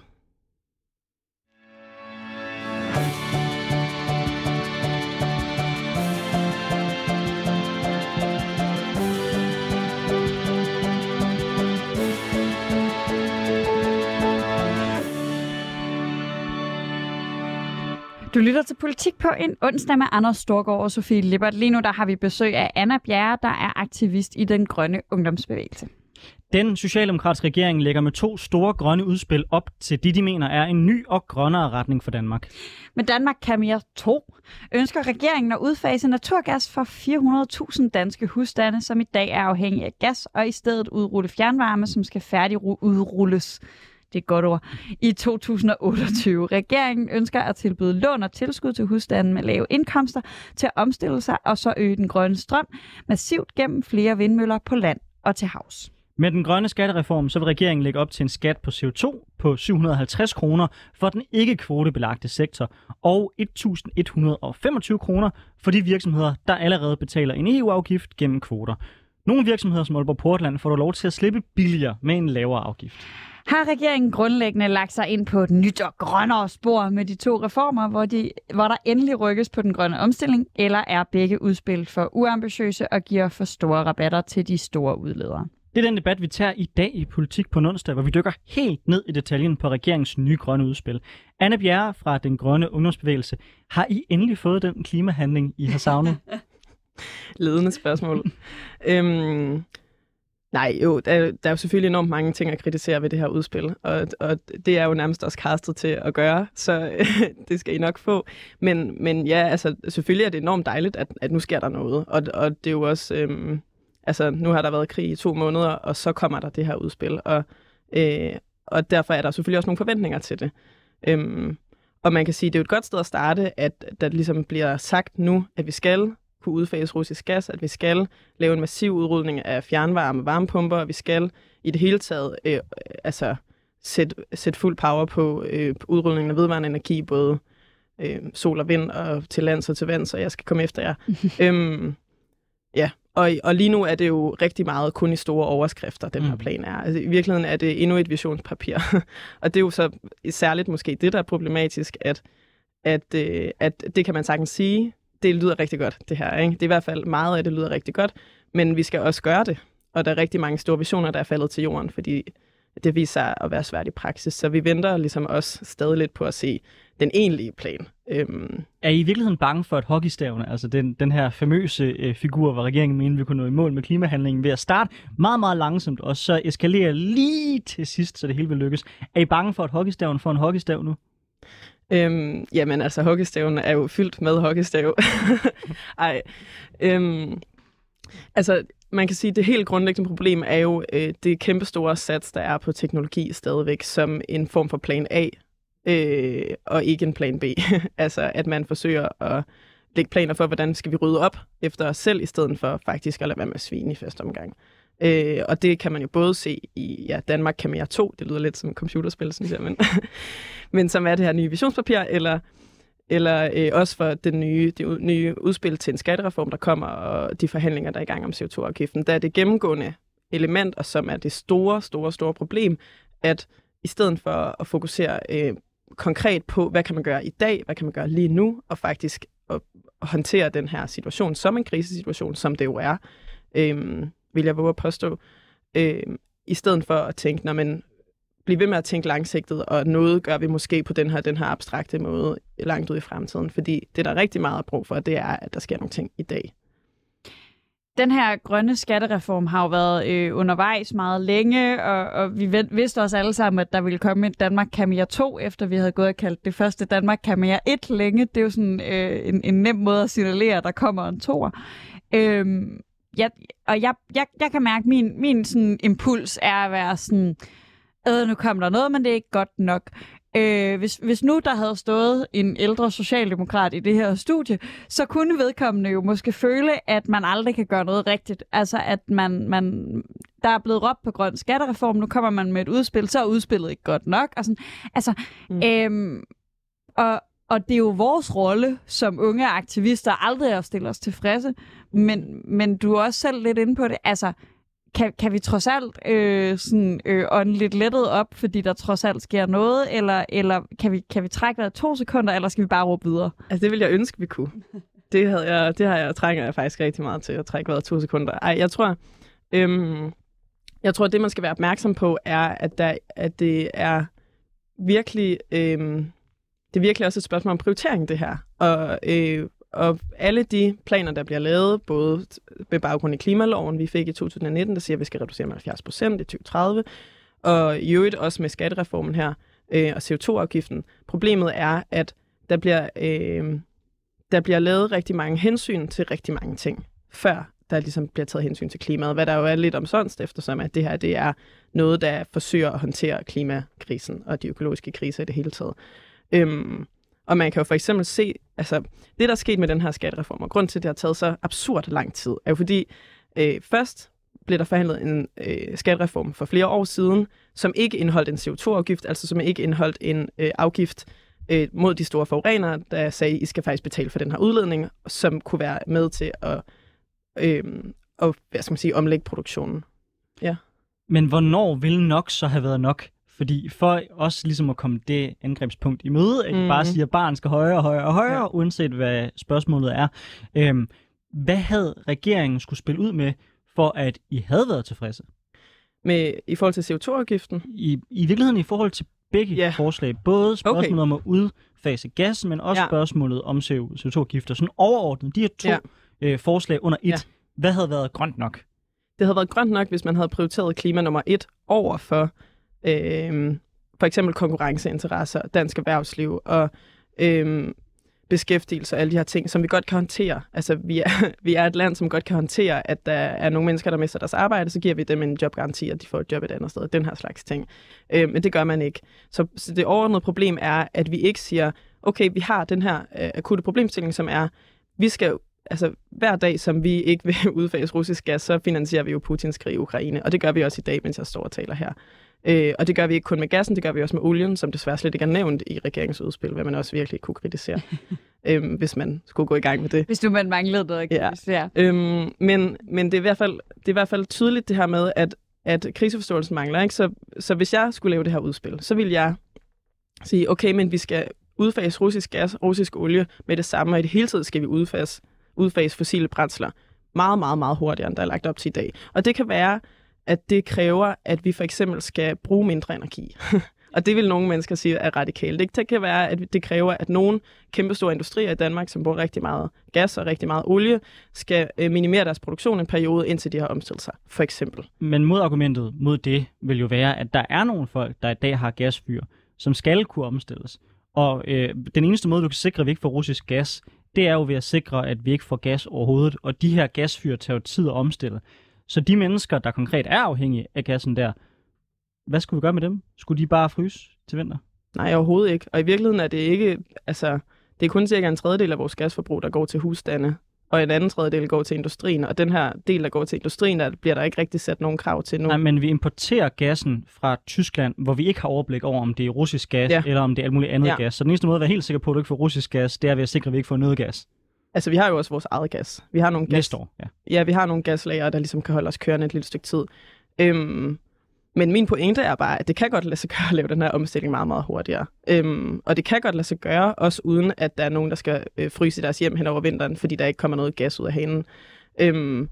Du lytter til Politik på en onsdag med Anders Storgård og Sofie Lippert. Lige nu der har vi besøg af Anna Bjerre, der er aktivist i den grønne ungdomsbevægelse. Den socialdemokratiske regering lægger med to store grønne udspil op til det, de mener er en ny og grønnere retning for Danmark. Men Danmark kan mere to. Ønsker regeringen at udfase naturgas for 400.000 danske husstande, som i dag er afhængige af gas, og i stedet udrulle fjernvarme, som skal færdig udrulles det er et godt ord, i 2028. Regeringen ønsker at tilbyde lån og tilskud til husstanden med lave indkomster til at omstille sig og så øge den grønne strøm massivt gennem flere vindmøller på land og til havs. Med den grønne skattereform, så vil regeringen lægge op til en skat på CO2 på 750 kroner for den ikke kvotebelagte sektor, og 1.125 kroner for de virksomheder, der allerede betaler en EU-afgift gennem kvoter. Nogle virksomheder som Aalborg Portland får dog lov til at slippe billigere med en lavere afgift. Har regeringen grundlæggende lagt sig ind på et nyt og grønnere spor med de to reformer, hvor, de, hvor der endelig rykkes på den grønne omstilling, eller er begge udspil for uambitiøse og giver for store rabatter til de store udledere? Det er den debat, vi tager i dag i Politik på onsdag, hvor vi dykker helt ned i detaljen på regeringens nye grønne udspil. Anne Bjerre fra Den Grønne Ungdomsbevægelse, har I endelig fået den klimahandling, I har savnet? Ledende spørgsmål. øhm, nej, jo, der, der er jo selvfølgelig enormt mange ting at kritisere ved det her udspil, og, og det er jo nærmest også kastet til at gøre, så det skal I nok få. Men, men ja, altså selvfølgelig er det enormt dejligt, at, at nu sker der noget, og, og det er jo også... Øhm, altså, nu har der været krig i to måneder, og så kommer der det her udspil, og, øh, og derfor er der selvfølgelig også nogle forventninger til det. Øhm, og man kan sige, at det er jo et godt sted at starte, at der ligesom bliver sagt nu, at vi skal kunne udfase russisk gas, at vi skal lave en massiv udrulning af fjernvarme og varmepumper, og vi skal i det hele taget øh, altså, sætte, sætte fuld power på øh, udrulningen af vedvarende energi, både øh, sol og vind, og til lands og til vand, så jeg skal komme efter jer. øhm, ja, og, og lige nu er det jo rigtig meget kun i store overskrifter, den her Mm. plan er. Altså, I virkeligheden er det endnu et visionspapir. og det er jo så særligt måske det, der er problematisk, at, at, øh, at det kan man sagtens sige, det lyder rigtig godt, det her. Ikke? Det er i hvert fald meget af det lyder rigtig godt, men vi skal også gøre det. Og der er rigtig mange store visioner, der er faldet til jorden, fordi det viser sig at være svært i praksis. Så vi venter ligesom også stadig lidt på at se den egentlige plan. Øhm, Er I i virkeligheden bange for, at hockeystavene, altså den, den her famøse øh, figur, hvor regeringen mente, vi kunne nå i mål med klimahandlingen ved at starte meget, meget langsomt, og så eskalere lige til sidst, så det hele vil lykkes. Er I bange for, at hockeystaven får en hockeystav nu? Øhm, jamen altså, hockeystaven er jo fyldt med hockeystav. Ej, øhm, altså, man kan sige, at det helt grundlæggende problem er jo øh, det kæmpestore sats, der er på teknologi stadigvæk, som en form for plan A, øh, og ikke en plan B. altså, at man forsøger at lægge planer for, hvordan skal vi rydde op efter os selv, i stedet for faktisk at lade være med at svine i første omgang. Øh, og det kan man jo både se i ja, Danmark kan mere 2, det lyder lidt som et computerspil, synes jeg, men, men som er det her nye visionspapir, eller, eller øh, også for den nye, det nye udspil til en skattereform, der kommer, og de forhandlinger, der er i gang om CO2-afgiften, der er det gennemgående element, og som er det store, store, store problem, at i stedet for at fokusere øh, konkret på, hvad kan man gøre i dag, hvad kan man gøre lige nu, og faktisk at håndtere den her situation som en krisesituation, som det jo er, øh, vil jeg våge at påstå, øh, i stedet for at tænke, når man bliver ved med at tænke langsigtet, og noget gør vi måske på den her, den her abstrakte måde langt ud i fremtiden. Fordi det, der er rigtig meget brug for, det er, at der sker nogle ting i dag. Den her grønne skattereform har jo været øh, undervejs meget længe, og, og vi ved, vidste også alle sammen, at der ville komme et Danmark kan mere 2, efter vi havde gået og kaldt det første Danmark kan mere 1 længe. Det er jo sådan øh, en, en nem måde at signalere, at der kommer en toer. Øh, jeg, og jeg, jeg, jeg kan mærke, at min, min sådan, impuls er at være sådan, øh, nu kommer der noget, men det er ikke godt nok. Øh, hvis, hvis nu der havde stået en ældre socialdemokrat i det her studie, så kunne vedkommende jo måske føle, at man aldrig kan gøre noget rigtigt. Altså, at man, man, der er blevet råbt på grøn skattereform, nu kommer man med et udspil, så er udspillet ikke godt nok. Og sådan, altså, mm. Mm. øhm, og, og det er jo vores rolle som unge aktivister aldrig at stille os tilfredse, men, men du er også selv lidt inde på det. Altså, kan, kan vi trods alt øh, sådan, øh, ånde lidt lettet op, fordi der trods alt sker noget, eller, eller kan, vi, kan vi trække vejret to sekunder, eller skal vi bare råbe videre? Altså, det ville jeg ønske, vi kunne. Det, havde jeg, det har jeg, trænger jeg faktisk rigtig meget til at trække vejret to sekunder. Ej, jeg tror, øhm, jeg tror, det man skal være opmærksom på, er, at, der, at det er virkelig, øhm, det er virkelig også et spørgsmål om prioritering, det her. Og, øh, og alle de planer, der bliver lavet, både med baggrund i klimaloven, vi fik i 2019, der siger, at vi skal reducere med 70 procent i 2030, og i øvrigt også med skattereformen her øh, og CO2-afgiften. Problemet er, at der bliver, øh, der bliver lavet rigtig mange hensyn til rigtig mange ting, før der ligesom bliver taget hensyn til klimaet, hvad der jo er lidt omsonst, eftersom at det her det er noget, der forsøger at håndtere klimakrisen og de økologiske kriser i det hele taget. Øhm, og man kan jo for eksempel se, altså det, der er sket med den her skattereform, og grund til, at det har taget så absurd lang tid, er jo fordi, øh, først blev der forhandlet en øh, skattereform for flere år siden, som ikke indeholdt en CO2-afgift, altså som ikke indeholdt en øh, afgift øh, mod de store forurenere, der sagde, I skal faktisk betale for den her udledning, som kunne være med til at, øh, at hvad skal man sige, omlægge produktionen. Ja. Men hvornår vil nok så have været nok? Fordi for os ligesom at komme det angrebspunkt i møde, at mm. Mhm. bare siger, at barn skal højere og højere og højere, Ja. uanset hvad spørgsmålet er. Øhm, hvad havde regeringen skulle spille ud med, for at I havde været tilfredse? Med, I forhold til CO2-afgiften, I, I virkeligheden i forhold til begge Ja. forslag. Både spørgsmålet om at udfase gas, men også Ja. spørgsmålet om CO2-gifter. Sådan overordnet, de her to Ja. øh, forslag under et. Ja. Hvad havde været grønt nok? det havde været grønt nok, hvis man havde prioriteret klima nummer et over for øh, for eksempel konkurrenceinteresser, dansk erhvervsliv og øh, beskæftigelse og alle de her ting, som vi godt kan håndtere. Altså, vi er, vi er et land, som godt kan håndtere, at der er nogle mennesker, der mister deres arbejde, så giver vi dem en jobgaranti, og de får et job et andet sted. Den her slags ting. Øh, men det gør man ikke. Så, så det overordnede problem er, at vi ikke siger, okay, vi har den her øh, akutte problemstilling, som er, vi skal altså hver dag, som vi ikke vil udfase russisk gas, så finansierer vi jo Putins krig i Ukraine. Og det gør vi også i dag, mens jeg står og taler her. Øh, og det gør vi ikke kun med gassen, det gør vi også med olien, som desværre slet ikke er nævnt i regeringsudspil, hvad man også virkelig kunne kritisere, øh, hvis man skulle gå i gang med det. Hvis du man manglede noget, Ja. ja. Øhm, men men det, er i hvert fald, det er i hvert fald tydeligt det her med, at, at kriseforståelsen mangler. Ikke? Så, så hvis jeg skulle lave det her udspil, så vil jeg sige, okay, men vi skal udfase russisk gas, russisk olie med det samme, og i det hele taget skal vi udfase, udfase fossile brændsler meget, meget, meget hurtigere, end der er lagt op til i dag. Og det kan være, at det kræver, at vi for eksempel skal bruge mindre energi. og det vil nogle mennesker sige er radikalt. Ikke? Det kan være, at det kræver, at nogle kæmpestore industrier i Danmark, som bruger rigtig meget gas og rigtig meget olie, skal øh, minimere deres produktion en periode, indtil de har omstillet sig, for eksempel. Men modargumentet mod det vil jo være, at der er nogle folk, der i dag har gasfyr, som skal kunne omstilles. Og øh, den eneste måde, du kan sikre, at vi ikke får russisk gas, det er jo ved at sikre, at vi ikke får gas overhovedet. Og de her gasfyr tager jo tid at omstille. Så de mennesker, der konkret er afhængige af gassen der, hvad skulle vi gøre med dem? Skulle de bare fryse til vinter? Nej, overhovedet ikke. Og i virkeligheden er det ikke, altså, det er kun cirka en tredjedel af vores gasforbrug, der går til husstande, og en anden tredjedel går til industrien. Og den her del, der går til industrien, der bliver der ikke rigtig sat nogen krav til nu. Nej, men vi importerer gassen fra Tyskland, hvor vi ikke har overblik over, om det er russisk gas, Ja. eller om det er alt muligt andet Ja. gas. Så den eneste måde at være helt sikker på, at du ikke får russisk gas, det er ved at sikre, at vi ikke får noget gas Altså, vi har jo også vores eget gas. Vi har nogle gas, næste år. Ja. ja, vi har nogle gaslager, der ligesom kan holde os kørende et lille stykke tid. Øhm, men min pointe er bare, at det kan godt lade sig gøre at lave den her omstilling meget, meget hurtigere. Øhm, og det kan godt lade sig gøre, også uden at der er nogen, der skal øh, fryse i deres hjem hen over vinteren, fordi der ikke kommer noget gas ud af hanen. Øhm,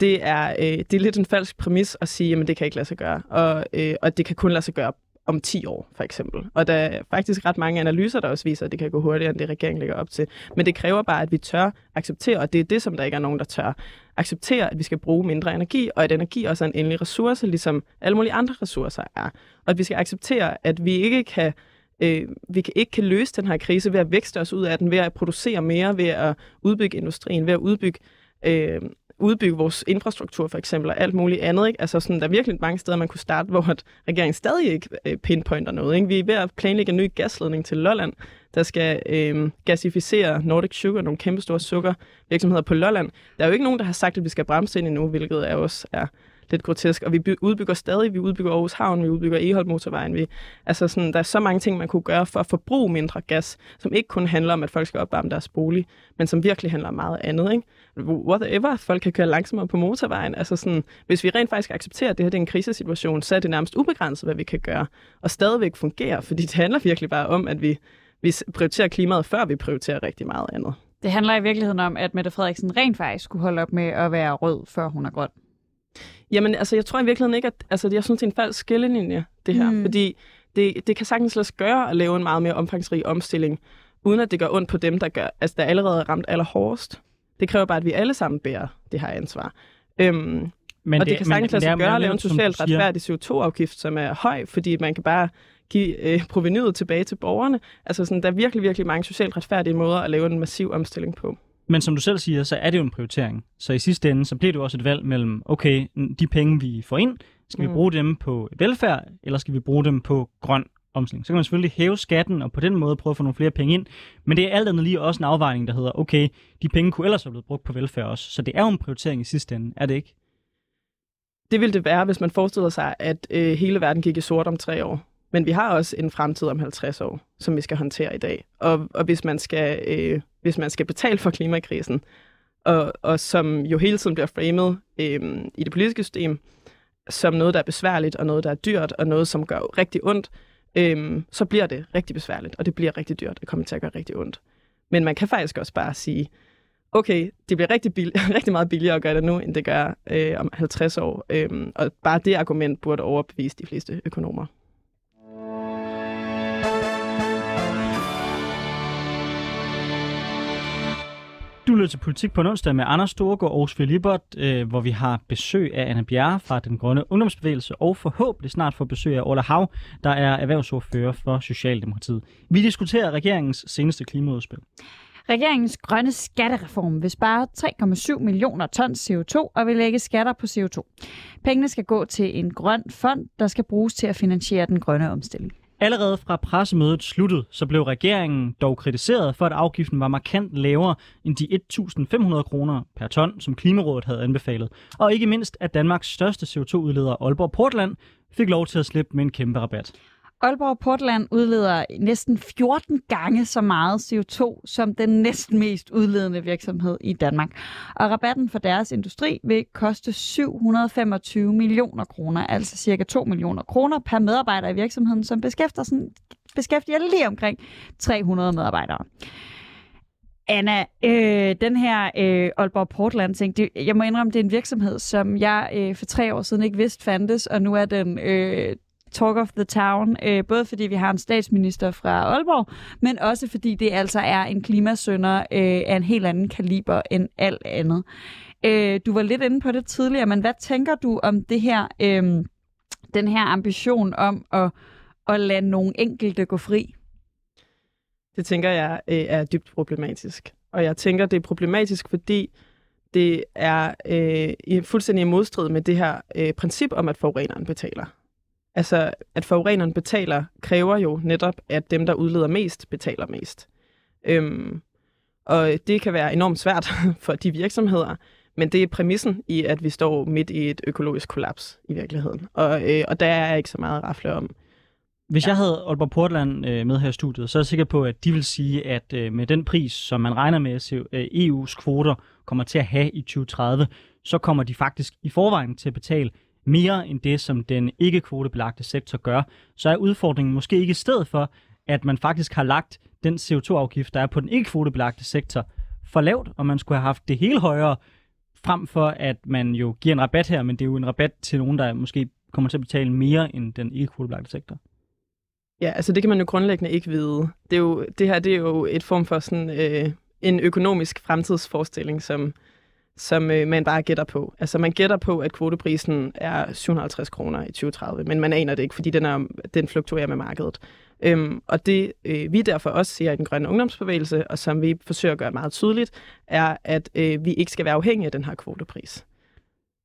det, er, øh, det er lidt en falsk præmis at sige, at det kan ikke lade sig gøre. Og, øh, og det kan kun lade sig gøre om 10 år, for eksempel. Og der er faktisk ret mange analyser, der også viser, at det kan gå hurtigere, end det regeringen lægger op til. Men det kræver bare, at vi tør acceptere, og det er det, som der ikke er nogen, der tør acceptere, at vi skal bruge mindre energi, og at energi også er en endelig ressource, ligesom alle mulige andre ressourcer er. Og at vi skal acceptere, at vi ikke kan øh, vi kan ikke kan løse den her krise ved at vækste os ud af den, ved at producere mere, ved at udbygge industrien, ved at udbygge øh, udbygge vores infrastruktur for eksempel, og alt muligt andet. Ikke? Altså sådan, der er virkelig mange steder, man kunne starte, hvor at regeringen stadig ikke øh, pinpointer noget. Ikke? Vi er ved at planlægge en ny gasledning til Lolland, der skal øh, gasificere Nordic Sugar, nogle kæmpe store sukkervirksomheder på Lolland. Der er jo ikke nogen, der har sagt, at vi skal bremse ind endnu, hvilket er også er lidt grotesk. Og vi udbygger stadig, vi udbygger Aarhus Havn, vi udbygger Eholt Motorvejen. Vi, altså sådan, der er så mange ting, man kunne gøre for at forbruge mindre gas, som ikke kun handler om, at folk skal opvarme deres bolig, men som virkelig handler om meget andet. Ikke? Whatever, folk kan køre langsommere på motorvejen. Altså sådan, hvis vi rent faktisk accepterer, at det her det er en krisesituation, så er det nærmest ubegrænset, hvad vi kan gøre, og stadigvæk fungere, fordi det handler virkelig bare om, at vi, vi prioriterer klimaet, før vi prioriterer rigtig meget andet. Det handler i virkeligheden om, at Mette Frederiksen rent faktisk skulle holde op med at være rød, før hun er grøn. Jamen, altså, jeg tror i virkeligheden ikke, at altså, jeg synes, det er en falsk skillelinje, det her. Mm. Fordi det, det kan sagtens lade sig gøre at lave en meget mere omfangsrig omstilling, uden at det gør ondt på dem, der, gør, altså, der allerede er ramt allerhårdest. Det kræver bare, at vi alle sammen bærer det her ansvar. Øhm, Men og det, det kan sagtens lade sig gøre at lave en socialt retfærdig CO2-afgift, som er høj, fordi man kan bare give øh, provenyet tilbage til borgerne. Altså sådan, der er virkelig, virkelig mange socialt retfærdige måder at lave en massiv omstilling på. Men som du selv siger, så er det jo en prioritering. Så i sidste ende, så bliver det jo også et valg mellem, okay, de penge, vi får ind, skal vi Mm. bruge dem på velfærd, eller skal vi bruge dem på grøn omstilling? Så kan man selvfølgelig hæve skatten, og på den måde prøve at få nogle flere penge ind. Men det er alt andet lige også en afvejning, der hedder, okay, de penge kunne ellers have blevet brugt på velfærd også. Så det er jo en prioritering i sidste ende, er det ikke? det ville det være, hvis man forestiller sig, at øh, hele verden gik i sort om tre år. Men vi har også en fremtid om 50 år, som vi skal håndtere i dag. Og, og hvis, man skal, øh, hvis man skal betale for klimakrisen, og, og som jo hele tiden bliver framet øh, i det politiske system, som noget, der er besværligt, og noget, der er dyrt, og noget, som gør rigtig ondt, øh, så bliver det rigtig besværligt, og det bliver rigtig dyrt. Det kommer til at gøre rigtig ondt. Men man kan faktisk også bare sige, okay, det bliver rigtig, bill- rigtig meget billigere at gøre det nu, end det gør øh, om 50 år. Øh, og bare det argument burde overbevise de fleste økonomer. Du lytter til Politik på en onsdag med Anders Storgård og Sofie Libert, øh, hvor vi har besøg af Anna Bjerre fra Den Grønne Ungdomsbevægelse, og forhåbentlig snart får besøg af Ola Hav, der er erhvervsordfører for Socialdemokratiet. Vi diskuterer regeringens seneste klimaudspil. Regeringens grønne skattereform vil spare 3,7 millioner tons CO2 og vil lægge skatter på CO2. Pengene skal gå til en grøn fond, der skal bruges til at finansiere den grønne omstilling. Allerede fra pressemødet sluttede, så blev regeringen dog kritiseret for, at afgiften var markant lavere end de 1.500 kroner per ton, som Klimarådet havde anbefalet. Og ikke mindst, at Danmarks største CO2-udleder, Aalborg Portland, fik lov til at slippe med en kæmpe rabat. Aalborg Portland udleder næsten 14 gange så meget CO2 som den næsten mest udledende virksomhed i Danmark. Og rabatten for deres industri vil koste 725 millioner kroner, altså cirka 2 millioner kroner per medarbejder i virksomheden, som beskæftiger, sådan, beskæftiger lige omkring 300 medarbejdere. Anna, øh, den her øh, Aalborg Portland ting, det, jeg må indrømme, det er en virksomhed, som jeg øh, for tre år siden ikke vidste fandtes, og nu er den øh, talk of the town, øh, både fordi vi har en statsminister fra Aalborg, men også fordi det altså er en klimasønder øh, af en helt anden kaliber end alt andet. Øh, du var lidt inde på det tidligere, men hvad tænker du om det her, øh, den her ambition om at, at lade nogle enkelte gå fri? Det tænker jeg øh, er dybt problematisk. Og jeg tænker, det er problematisk, fordi det er øh, fuldstændig i modstrid med det her øh, princip om, at forureneren betaler. Altså, at forureneren betaler, kræver jo netop, at dem, der udleder mest, betaler mest. Øhm, og det kan være enormt svært for de virksomheder, men det er præmissen i, at vi står midt i et økologisk kollaps i virkeligheden. Og, øh, og der er ikke så meget at rafle om. Hvis ja. jeg havde Aalborg Portland øh, med her i studiet, så er jeg sikker på, at de vil sige, at øh, med den pris, som man regner med, at øh, EU's kvoter kommer til at have i 2030, så kommer de faktisk i forvejen til at betale mere end det, som den ikke-kvotebelagte sektor gør, så er udfordringen måske ikke i stedet for, at man faktisk har lagt den CO2-afgift, der er på den ikke-kvotebelagte sektor, for lavt, og man skulle have haft det hele højere, frem for at man jo giver en rabat her, men det er jo en rabat til nogen, der måske kommer til at betale mere end den ikke-kvotebelagte sektor. Ja, altså det kan man jo grundlæggende ikke vide. Det, er jo, det her det er jo et form for sådan, øh, en økonomisk fremtidsforestilling, som, som øh, man bare gætter på. Altså man gætter på, at kvoteprisen er 750 kroner i 2030, men man aner det ikke, fordi den, er, den fluktuerer med markedet. Øhm, og det øh, vi derfor også siger i den grønne ungdomsbevægelse, og som vi forsøger at gøre meget tydeligt, er, at øh, vi ikke skal være afhængige af den her kvotepris.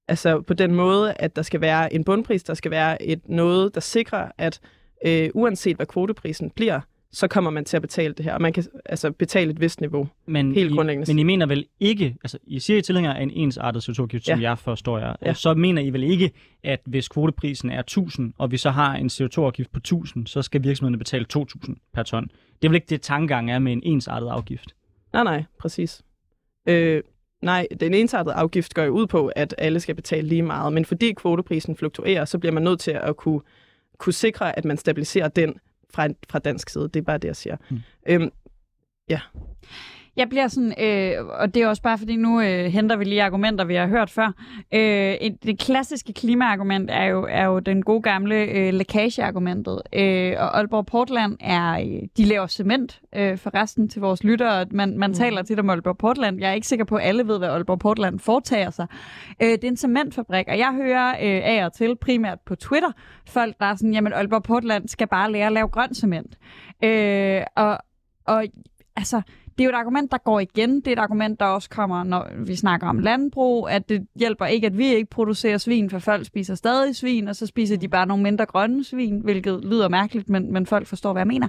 Altså på den måde, at der skal være en bundpris, der skal være et noget, der sikrer, at øh, uanset hvad kvoteprisen bliver, så kommer man til at betale det her, og man kan altså betale et vist niveau, men helt I, grundlæggende. Men I mener vel ikke, altså I siger, I tilhænger af en ensartet CO2-afgift, som Ja. jeg forstår jer, Ja. så mener I vel ikke, at hvis kvoteprisen er 1000, og vi så har en CO2-afgift på 1000, så skal virksomhederne betale 2000 per ton. Det er vel ikke det tankegang er med en ensartet afgift? Nej, nej, præcis. Øh, nej, den ensartede afgift går jo ud på, at alle skal betale lige meget, men fordi kvoteprisen fluktuerer, så bliver man nødt til at kunne, kunne sikre, at man stabiliserer den fra, fra dansk side. Det er bare det, jeg siger. Mm. Øhm, Jeg bliver sådan, øh, og det er også bare fordi nu øh, henter vi lige argumenter, vi har hørt før. Øh, et, det klassiske klimaargument er jo, er jo den gode gamle øh, lækageargumentet. Øh, og Aalborg Portland er, øh, de laver cement øh, for resten til vores lyttere. Man, man mm. taler tit om Aalborg Portland. Jeg er ikke sikker på, at alle ved, hvad Aalborg Portland foretager sig. Øh, det er en cementfabrik, og jeg hører øh, af og til, primært på Twitter, folk der er sådan, jamen Aalborg Portland skal bare lære at lave grøn cement. Øh, og, og altså, det er jo et argument, der går igen. Det er et argument, der også kommer, når vi snakker om landbrug, at det hjælper ikke, at vi ikke producerer svin, for folk spiser stadig svin, og så spiser de bare nogle mindre grønne svin, hvilket lyder mærkeligt, men, men folk forstår, hvad jeg mener.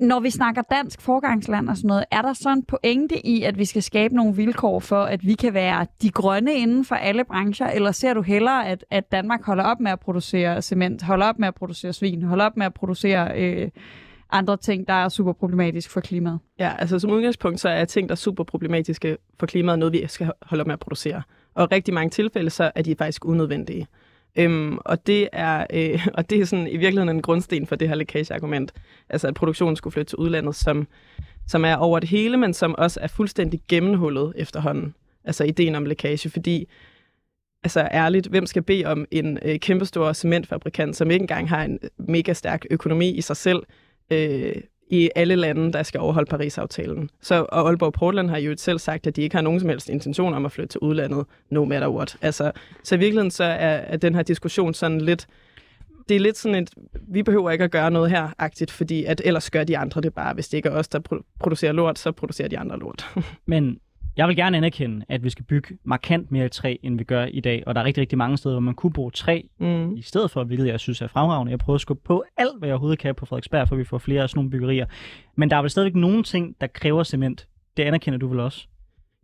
når vi snakker dansk forgangsland og sådan noget, er der sådan en pointe i, at vi skal skabe nogle vilkår for, at vi kan være de grønne inden for alle brancher, eller ser du hellere, at, at Danmark holder op med at producere cement, holder op med at producere svin, holder op med at producere øh, andre ting, der er super problematisk for klimaet? Ja, altså som udgangspunkt, så er ting, der er super problematiske for klimaet, noget vi skal holde op med at producere. Og i rigtig mange tilfælde, så er de faktisk unødvendige. Øhm, og, det er, øh, og det er sådan i virkeligheden en grundsten for det her lækageargument. Altså at produktionen skulle flytte til udlandet, som, som er over det hele, men som også er fuldstændig gennemhullet efterhånden. Altså ideen om lækage, fordi altså ærligt, hvem skal bede om en øh, kæmpestor cementfabrikant, som ikke engang har en øh, mega stærk økonomi i sig selv, øh, i alle lande, der skal overholde Paris-aftalen. Så, og Aalborg Portland har jo selv sagt, at de ikke har nogen som helst intention om at flytte til udlandet, no matter what. Altså, så i virkeligheden så er, er den her diskussion sådan lidt, det er lidt sådan et, vi behøver ikke at gøre noget her-agtigt, fordi at ellers gør de andre det bare. Hvis det ikke er os, der producerer lort, så producerer de andre lort. Men jeg vil gerne anerkende, at vi skal bygge markant mere i træ, end vi gør i dag. Og der er rigtig, rigtig mange steder, hvor man kunne bruge træ mm. i stedet for, hvilket jeg synes er fremragende. Jeg prøver at skubbe på alt, hvad jeg overhovedet kan på Frederiksberg, for vi får flere af sådan nogle byggerier. Men der er vel stadigvæk nogle ting, der kræver cement. Det anerkender du vel også?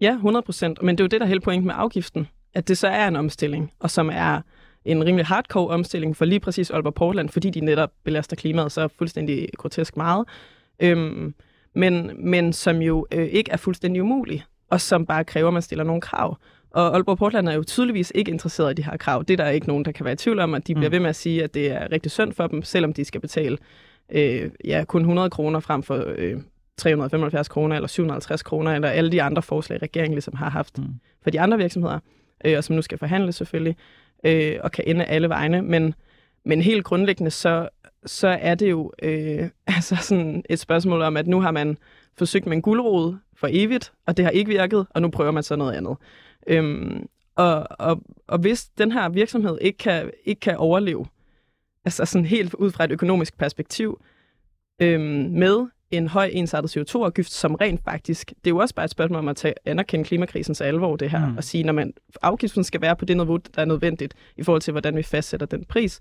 Ja, 100 procent. Men det er jo det, der er hele pointen med afgiften. At det så er en omstilling, og som er en rimelig hardcore omstilling for lige præcis Aalborg Portland, fordi de netop belaster klimaet så fuldstændig grotesk meget. Øhm, men, men som jo øh, ikke er fuldstændig umulig og som bare kræver, at man stiller nogle krav. Og Aalborg Portland er jo tydeligvis ikke interesseret i de her krav. Det er der ikke nogen, der kan være i tvivl om, at de bliver mm. ved med at sige, at det er rigtig synd for dem, selvom de skal betale øh, ja, kun 100 kroner frem for øh, 375 kroner eller 750 kroner, eller alle de andre forslag, regeringen ligesom har haft mm. for de andre virksomheder, øh, og som nu skal forhandles selvfølgelig, øh, og kan ende alle vegne. Men, men helt grundlæggende, så, så er det jo øh, altså sådan et spørgsmål om, at nu har man forsøgt med en guldrod for evigt, og det har ikke virket, og nu prøver man så noget andet. Øhm, og, og, og hvis den her virksomhed ikke kan, ikke kan overleve, altså sådan helt ud fra et økonomisk perspektiv, øhm, med en høj ensartet CO2-afgift, som rent faktisk, det er jo også bare et spørgsmål om at tage, anerkende klimakrisens alvor, det her, mm. og sige, når man, afgiften skal være på det niveau, der er nødvendigt, i forhold til, hvordan vi fastsætter den pris,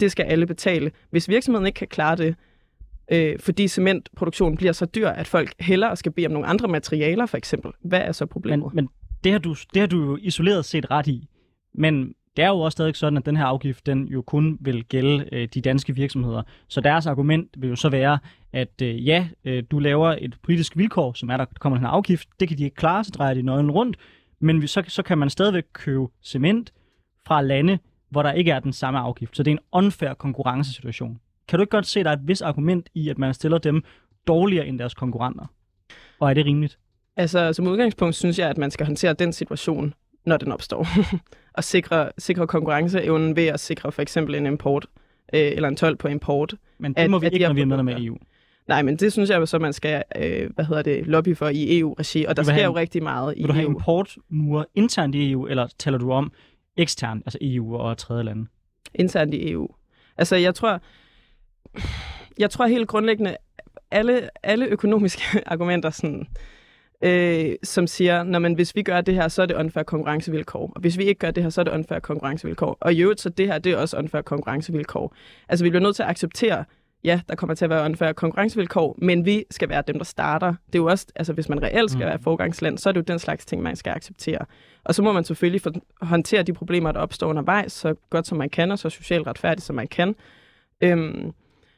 det skal alle betale. Hvis virksomheden ikke kan klare det, øh, fordi cementproduktionen bliver så dyr, at folk hellere skal bede om nogle andre materialer, for eksempel. Hvad er så problemet? Men, men det, har du, det har du jo isoleret set ret i. Men det er jo også stadig sådan, at den her afgift, den jo kun vil gælde øh, de danske virksomheder. Så deres argument vil jo så være, at øh, ja, øh, du laver et politisk vilkår, som er, der kommer den her afgift. Det kan de ikke klare, så drejer de nøglen rundt. Men så, så kan man stadigvæk købe cement fra lande, hvor der ikke er den samme afgift. Så det er en unfair konkurrencesituation. Kan du ikke godt se, at der er et vis argument i, at man stiller dem dårligere end deres konkurrenter? Og er det rimeligt? Altså, som udgangspunkt synes jeg, at man skal håndtere den situation, når den opstår. og sikre, sikre konkurrenceevnen ved at sikre for eksempel en import, øh, eller en tolv på import. Men det at, må vi ikke, når vi er medlem af EU. Nej, men det synes jeg så, man skal øh, hvad hedder det, lobby for i EU-regi, og der sker jo rigtig meget i EU. Vil du have importmure internt i EU, eller taler du om eksternt, altså EU og tredje lande? Internt i EU. Altså, jeg tror, jeg tror helt grundlæggende, alle, alle økonomiske argumenter, sådan, øh, som siger, når man, hvis vi gør det her, så er det unfair konkurrencevilkår. Og hvis vi ikke gør det her, så er det unfair konkurrencevilkår. Og i øvrigt, så det her, det er også unfair konkurrencevilkår. Altså, vi bliver nødt til at acceptere, ja, der kommer til at være unfair konkurrencevilkår, men vi skal være dem, der starter. Det er jo også, altså hvis man reelt skal mm. være forgangsland, så er det jo den slags ting, man skal acceptere. Og så må man selvfølgelig for, håndtere de problemer, der opstår undervejs, så godt som man kan, og så socialt retfærdigt som man kan. Øhm,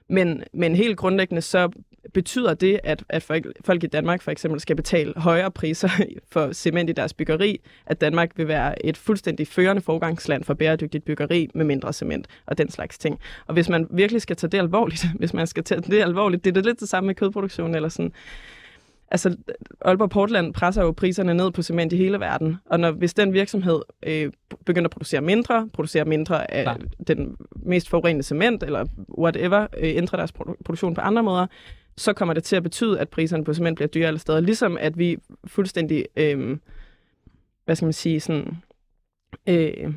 men, men helt grundlæggende så betyder det, at, at folk, folk i Danmark for eksempel skal betale højere priser for cement i deres byggeri, at Danmark vil være et fuldstændig førende forgangsland for bæredygtigt byggeri med mindre cement og den slags ting. Og hvis man virkelig skal tage det alvorligt, hvis man skal tage det alvorligt, det er det lidt det samme med kødproduktion eller sådan, altså Aalborg Portland presser jo priserne ned på cement i hele verden, og når, hvis den virksomhed øh, begynder at producere mindre, producere mindre af Klar. den mest forurenende cement, eller whatever, øh, ændrer deres produ- produktion på andre måder, så kommer det til at betyde, at priserne på cement bliver dyre alle steder. Ligesom at vi fuldstændig, øh, hvad skal man sige, sådan, øh,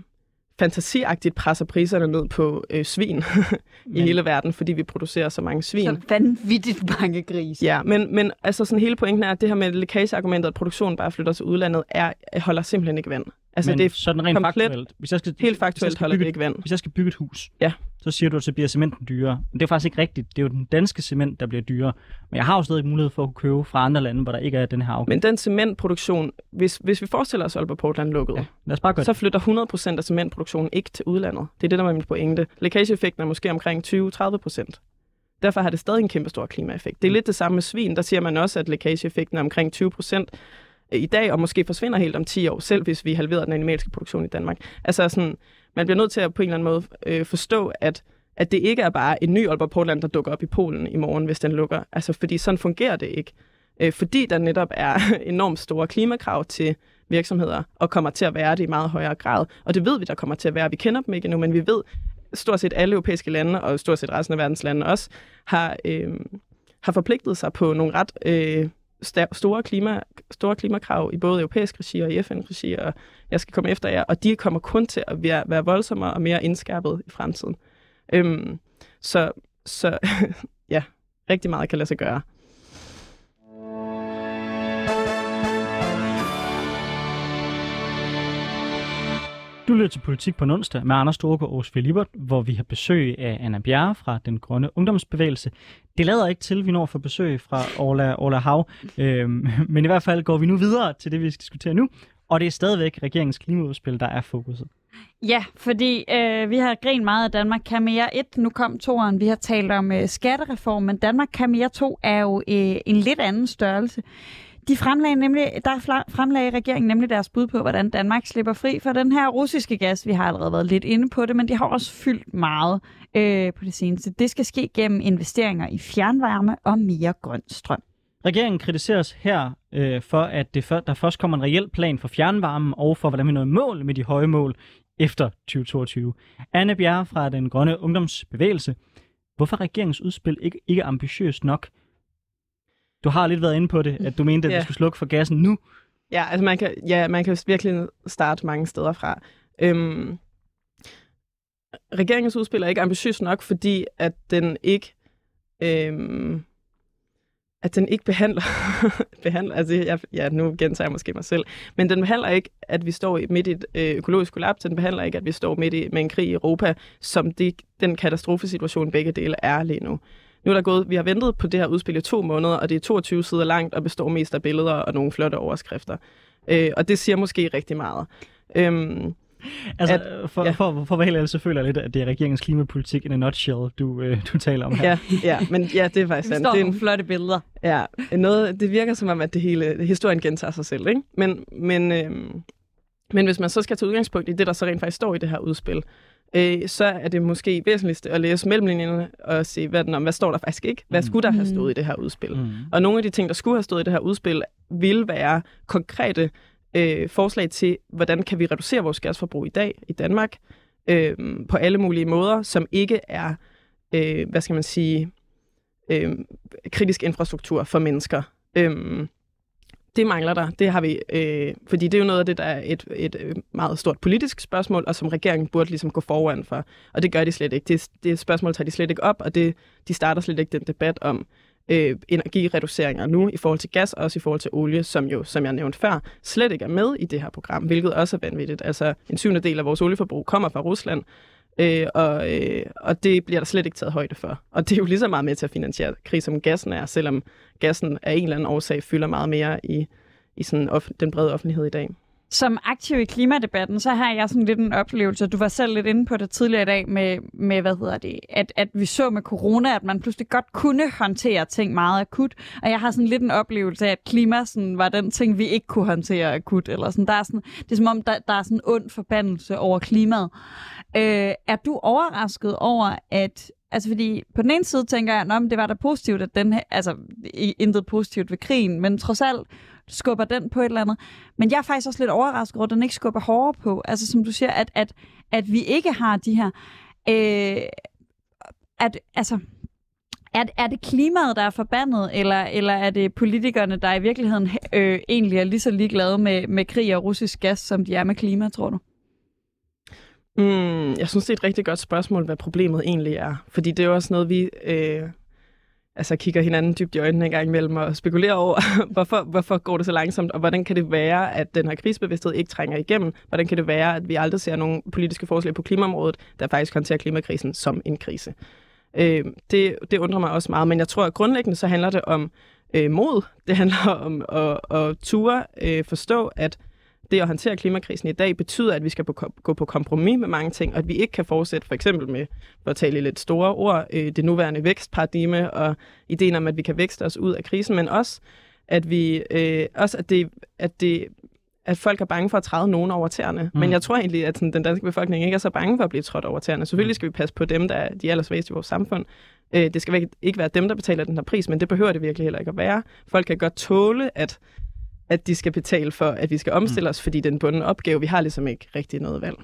fantasiagtigt presser priserne ned på øh, svin i hele verden, fordi vi producerer så mange svin. Så vanvittigt mange grise. Ja, men, men altså sådan hele pointen er, at det her med lækageargumentet, at produktionen bare flytter til udlandet, er, holder simpelthen ikke vand. Altså men det er sådan rent komplet, faktuelt. Hvis jeg skal, helt faktuelt hvis jeg skal holder bygge, det ikke vand. Hvis jeg skal bygge et hus, ja. Så siger du, at så bliver cementen dyrere. Men det er faktisk ikke rigtigt. Det er jo den danske cement, der bliver dyrere. Men jeg har jo stadig mulighed for at kunne købe fra andre lande, hvor der ikke er den her afgift. Men den cementproduktion, hvis, hvis vi forestiller os, Aalborg Portland lukket, Ja, lad os bare gøre så flytter 100% af cementproduktionen ikke til udlandet. Det er det, der er min pointe. Lækageeffekten er måske omkring 20-30%. Derfor har det stadig en kæmpe stor klimaeffekt. Det er lidt det samme med svin. Der siger man også, at lækageeffekten er omkring 20% i dag, og måske forsvinder helt om 10 år, selv hvis vi halverer den animalske produktion i Danmark. Altså sådan, man bliver nødt til at på en eller anden måde øh, forstå, at at det ikke er bare en ny Aalborg Portland, der dukker op i Polen i morgen, hvis den lukker. Altså, fordi sådan fungerer det ikke. Øh, fordi der netop er enormt store klimakrav til virksomheder, og kommer til at være det i meget højere grad. Og det ved vi, der kommer til at være. Vi kender dem ikke endnu, men vi ved, stort set alle europæiske lande, og stort set resten af verdens lande også, har, øh, har forpligtet sig på nogle ret øh, store, klima, store klimakrav i både europæisk regi og i FN-regi, og jeg skal komme efter jer, og de kommer kun til at være, være voldsommere og mere indskærpet i fremtiden. Øhm, så, så ja, rigtig meget kan lade sig gøre. Du lytter til Politik på onsdag med Anders Storgård og Sofie Libert, hvor vi har besøg af Anna Bjerre fra Den Grønne Ungdomsbevægelse. Det lader ikke til, at vi når for besøg fra Orla, Orla Hav, øhm, men i hvert fald går vi nu videre til det, vi skal diskutere nu, og det er stadigvæk regeringens klimaudspil, der er fokuset. Ja, fordi øh, vi har grint meget af Danmark kan mere 1. Nu kom toeren. Vi har talt om øh, skattereform, men Danmark kan mere 2 er jo øh, en lidt anden størrelse. De fremlagde nemlig, der fremlagde regeringen nemlig deres bud på, hvordan Danmark slipper fri for den her russiske gas. Vi har allerede været lidt inde på det, men det har også fyldt meget øh, på det seneste. Det skal ske gennem investeringer i fjernvarme og mere grøn strøm. Regeringen kritiseres her øh, for, at det for, der først kommer en reel plan for fjernvarmen og for, hvordan vi når mål med de høje mål efter 2022. Anne Bjerre fra Den Grønne Ungdomsbevægelse. Hvorfor er regeringens udspil ikke, ikke ambitiøst nok? Du har lidt været inde på det, at du mente, at vi Ja. skulle slukke for gassen nu. Ja, altså man kan, ja, man kan virkelig starte mange steder fra. Øhm, regeringens udspil er ikke ambitiøs nok, fordi at den ikke øhm, at den ikke behandler, behandler altså jeg, ja, nu gentager jeg måske mig selv, men den behandler ikke, at vi står midt i et øh, økologisk kollaps, den behandler ikke, at vi står midt i med en krig i Europa, som det, den katastrofesituation begge dele er lige nu. Nu er der gået, vi har ventet på det her udspil i to måneder, og det er 22 sider langt og består mest af billeder og nogle flotte overskrifter. Øh, og det siger måske rigtig meget. Øhm, Altså, At- for, ja. ja. for, for at være helt ærlig, så føler jeg lidt, at det er regeringens klimapolitik in a nutshell, du, øh, du taler om her. ja, ja, men ja, det er faktisk sandt. Det er en, nogle flotte billeder. Ja, noget, det virker som om, at det hele, historien gentager sig selv, ikke? Men, men, øhm, men hvis man så skal tage udgangspunkt i det, der så rent faktisk står i det her udspil, øh, så er det måske væsentligst at læse mellemlinjerne og se, hvad, den, om, hvad står der faktisk ikke? Hvad skulle der have Mm. stået i det her udspil? Mm. Og nogle af de ting, der skulle have stået i det her udspil, vil være konkrete øh, forslag til, hvordan kan vi reducere vores gasforbrug i dag i Danmark øh, på alle mulige måder, som ikke er, øh, hvad skal man sige, øh, kritisk infrastruktur for mennesker. Øh, det mangler der. Det har vi, øh, fordi det er jo noget af det, der er et, et øh, meget stort politisk spørgsmål, og som regeringen burde ligesom gå foran for. Og det gør de slet ikke. Det, det spørgsmål tager de slet ikke op, og det, de starter slet ikke den debat om øh, energireduceringer nu i forhold til gas, og også i forhold til olie, som jo, som jeg nævnte før, slet ikke er med i det her program, hvilket også er vanvittigt. Altså en syvende del af vores olieforbrug kommer fra Rusland, øh, og, øh, og det bliver der slet ikke taget højde for. Og det er jo lige så meget med til at finansiere krig, som gassen er, selvom gassen af en eller anden årsag fylder meget mere i, i sådan off- den brede offentlighed i dag. Som aktiv i klimadebatten, så har jeg sådan lidt en oplevelse, du var selv lidt inde på det tidligere i dag, med, med hvad hedder det, at, at vi så med corona, at man pludselig godt kunne håndtere ting meget akut, og jeg har sådan lidt en oplevelse af, at klima sådan, var den ting, vi ikke kunne håndtere akut, eller sådan, der er sådan, det er som om, der, der er sådan en ond forbandelse over klimaet. Øh, er du overrasket over, at Altså fordi på den ene side tænker jeg, at det var da positivt, at den her, altså intet positivt ved krigen, men trods alt skubber den på et eller andet. Men jeg er faktisk også lidt overrasket over, at den ikke skubber hårdere på. Altså som du siger, at, at, at vi ikke har de her... Øh, at, altså, er, er det klimaet, der er forbandet, eller, eller er det politikerne, der i virkeligheden øh, egentlig er lige så ligeglade med, med krig og russisk gas, som de er med klima, tror du? Mm, jeg synes, det er et rigtig godt spørgsmål, hvad problemet egentlig er. Fordi det er jo også noget, vi... Øh, altså kigger hinanden dybt i øjnene en gang imellem og spekulerer over, hvorfor, hvorfor går det så langsomt, og hvordan kan det være, at den her krisebevidsthed ikke trænger igennem? Hvordan kan det være, at vi aldrig ser nogle politiske forslag på klimaområdet, der faktisk håndterer klimakrisen som en krise? Øh, det, det undrer mig også meget, men jeg tror, at grundlæggende så handler det om øh, mod. Det handler om at, at ture øh, forstå, at det at håndtere klimakrisen i dag betyder, at vi skal på, gå på kompromis med mange ting, og at vi ikke kan fortsætte for eksempel med, for at tale i lidt store ord, øh, det nuværende vækstparadigme og ideen om, at vi kan vækste os ud af krisen, men også, at vi øh, også at det, at det at folk er bange for at træde nogen over tæerne. Mm. Men jeg tror egentlig, at sådan, den danske befolkning ikke er så bange for at blive trådt over tæerne. Selvfølgelig skal vi passe på dem, der er de allersvageste i vores samfund. Øh, det skal ikke være dem, der betaler den her pris, men det behøver det virkelig heller ikke at være. Folk kan godt tåle, at at de skal betale for, at vi skal omstille mm. os, fordi den bunden opgave, vi har ligesom ikke rigtig noget valg.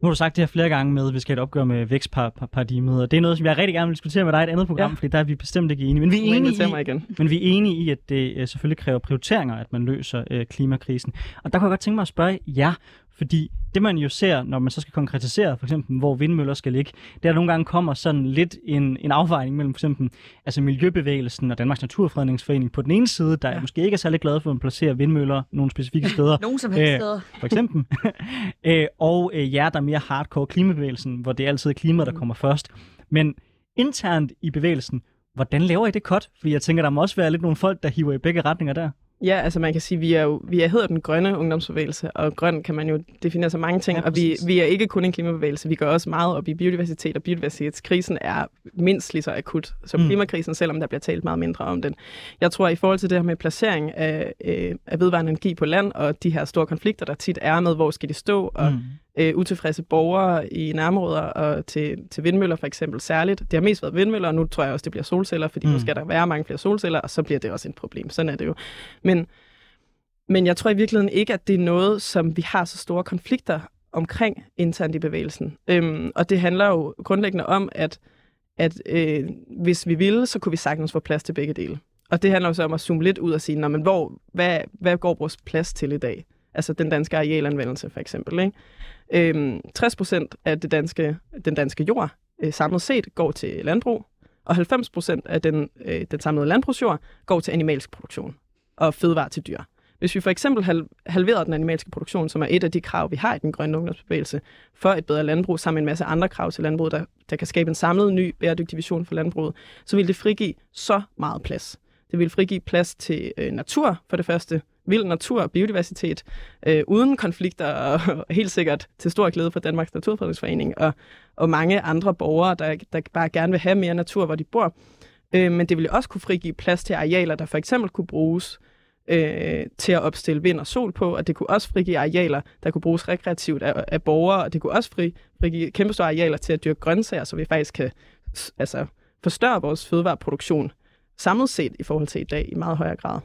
Nu har du sagt det her flere gange med, at vi skal have et opgør med vækstparadigmet, og det er noget, som jeg rigtig gerne vil diskutere med dig i et andet program, ja. fordi der er vi bestemt ikke enige. Men vi er enige, i, igen. men vi er enige i, at det uh, selvfølgelig kræver prioriteringer, at man løser uh, klimakrisen. Og der kunne jeg godt tænke mig at spørge jer, fordi det man jo ser, når man så skal konkretisere, for eksempel hvor vindmøller skal ligge, det er, at nogle gange kommer sådan lidt en, en afvejning mellem for eksempel altså Miljøbevægelsen og Danmarks Naturfredningsforening på den ene side, der ja. måske ikke er særlig glade for at placere vindmøller nogle specifikke steder. nogle som helst steder. For eksempel. øh, og øh, jer, der er mere hardcore klimabevægelsen, hvor det er altid klimaet, der mm. kommer først. Men internt i bevægelsen, hvordan laver I det cut? Fordi jeg tænker, der må også være lidt nogle folk, der hiver i begge retninger der. Ja, altså man kan sige, vi er jo, vi er hedder den grønne ungdomsbevægelse, og grøn kan man jo definere så mange ting, ja, og vi, vi er ikke kun en klimabevægelse, vi går også meget op i biodiversitet, og biodiversitetskrisen er mindst lige så akut som mm. klimakrisen, selvom der bliver talt meget mindre om den. Jeg tror, i forhold til det her med placering af, øh, af vedvarende energi på land, og de her store konflikter, der tit er med, hvor skal de stå, og mm øh, utilfredse borgere i nærområder og til, til vindmøller for eksempel særligt. Det har mest været vindmøller, og nu tror jeg også, det bliver solceller, fordi mm. nu skal der være mange flere solceller, og så bliver det også et problem. Sådan er det jo. Men, men jeg tror i virkeligheden ikke, at det er noget, som vi har så store konflikter omkring internt i bevægelsen. Øhm, og det handler jo grundlæggende om, at, at øh, hvis vi ville, så kunne vi sagtens få plads til begge dele. Og det handler jo så om at zoome lidt ud og sige, men hvor, hvad, hvad går vores plads til i dag? Altså den danske arealanvendelse for eksempel. Ikke? Øhm, 60 procent af det danske, den danske jord øh, samlet set går til landbrug, og 90 procent af den, øh, den samlede landbrugsjord går til animalsk produktion og fødevare til dyr. Hvis vi for eksempel hal- halverer den animalske produktion, som er et af de krav, vi har i den grønne ungdomsbevægelse, for et bedre landbrug, sammen med en masse andre krav til landbruget, der, der kan skabe en samlet ny bæredygtig vision for landbruget, så vil det frigive så meget plads. Det vil frigive plads til øh, natur, for det første, vild natur og biodiversitet, øh, uden konflikter, og, og helt sikkert til stor glæde for Danmarks Naturfredningsforening og, og mange andre borgere, der, der bare gerne vil have mere natur, hvor de bor. Øh, men det vil også kunne frigive plads til arealer, der for eksempel kunne bruges øh, til at opstille vind og sol på, og det kunne også frigive arealer, der kunne bruges rekreativt af, af borgere, og det kunne også fri, frigive kæmpestore arealer til at dyrke grøntsager, så vi faktisk kan altså, forstørre vores fødevareproduktion samlet set i forhold til i dag i meget højere grad.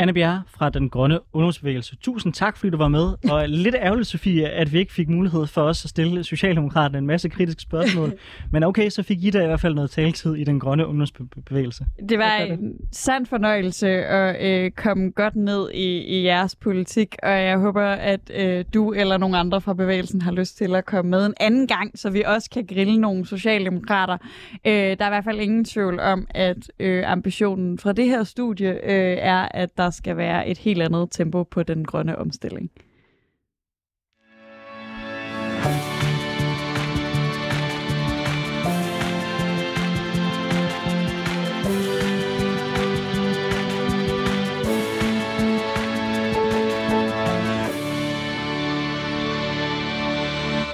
Anne Bjerre fra Den Grønne Ungdomsbevægelse. Tusind tak, fordi du var med. Og lidt ærgerligt, Sofie, at vi ikke fik mulighed for os at stille Socialdemokraterne en masse kritiske spørgsmål. Men okay, så fik I da i hvert fald noget taletid i Den Grønne Ungdomsbevægelse. Det var en sand fornøjelse at øh, komme godt ned i, i jeres politik, og jeg håber, at øh, du eller nogen andre fra bevægelsen har lyst til at komme med en anden gang, så vi også kan grille nogle socialdemokrater. Øh, der er i hvert fald ingen tvivl om, at øh, ambitionen fra det her studie øh, er, at der der skal være et helt andet tempo på den grønne omstilling.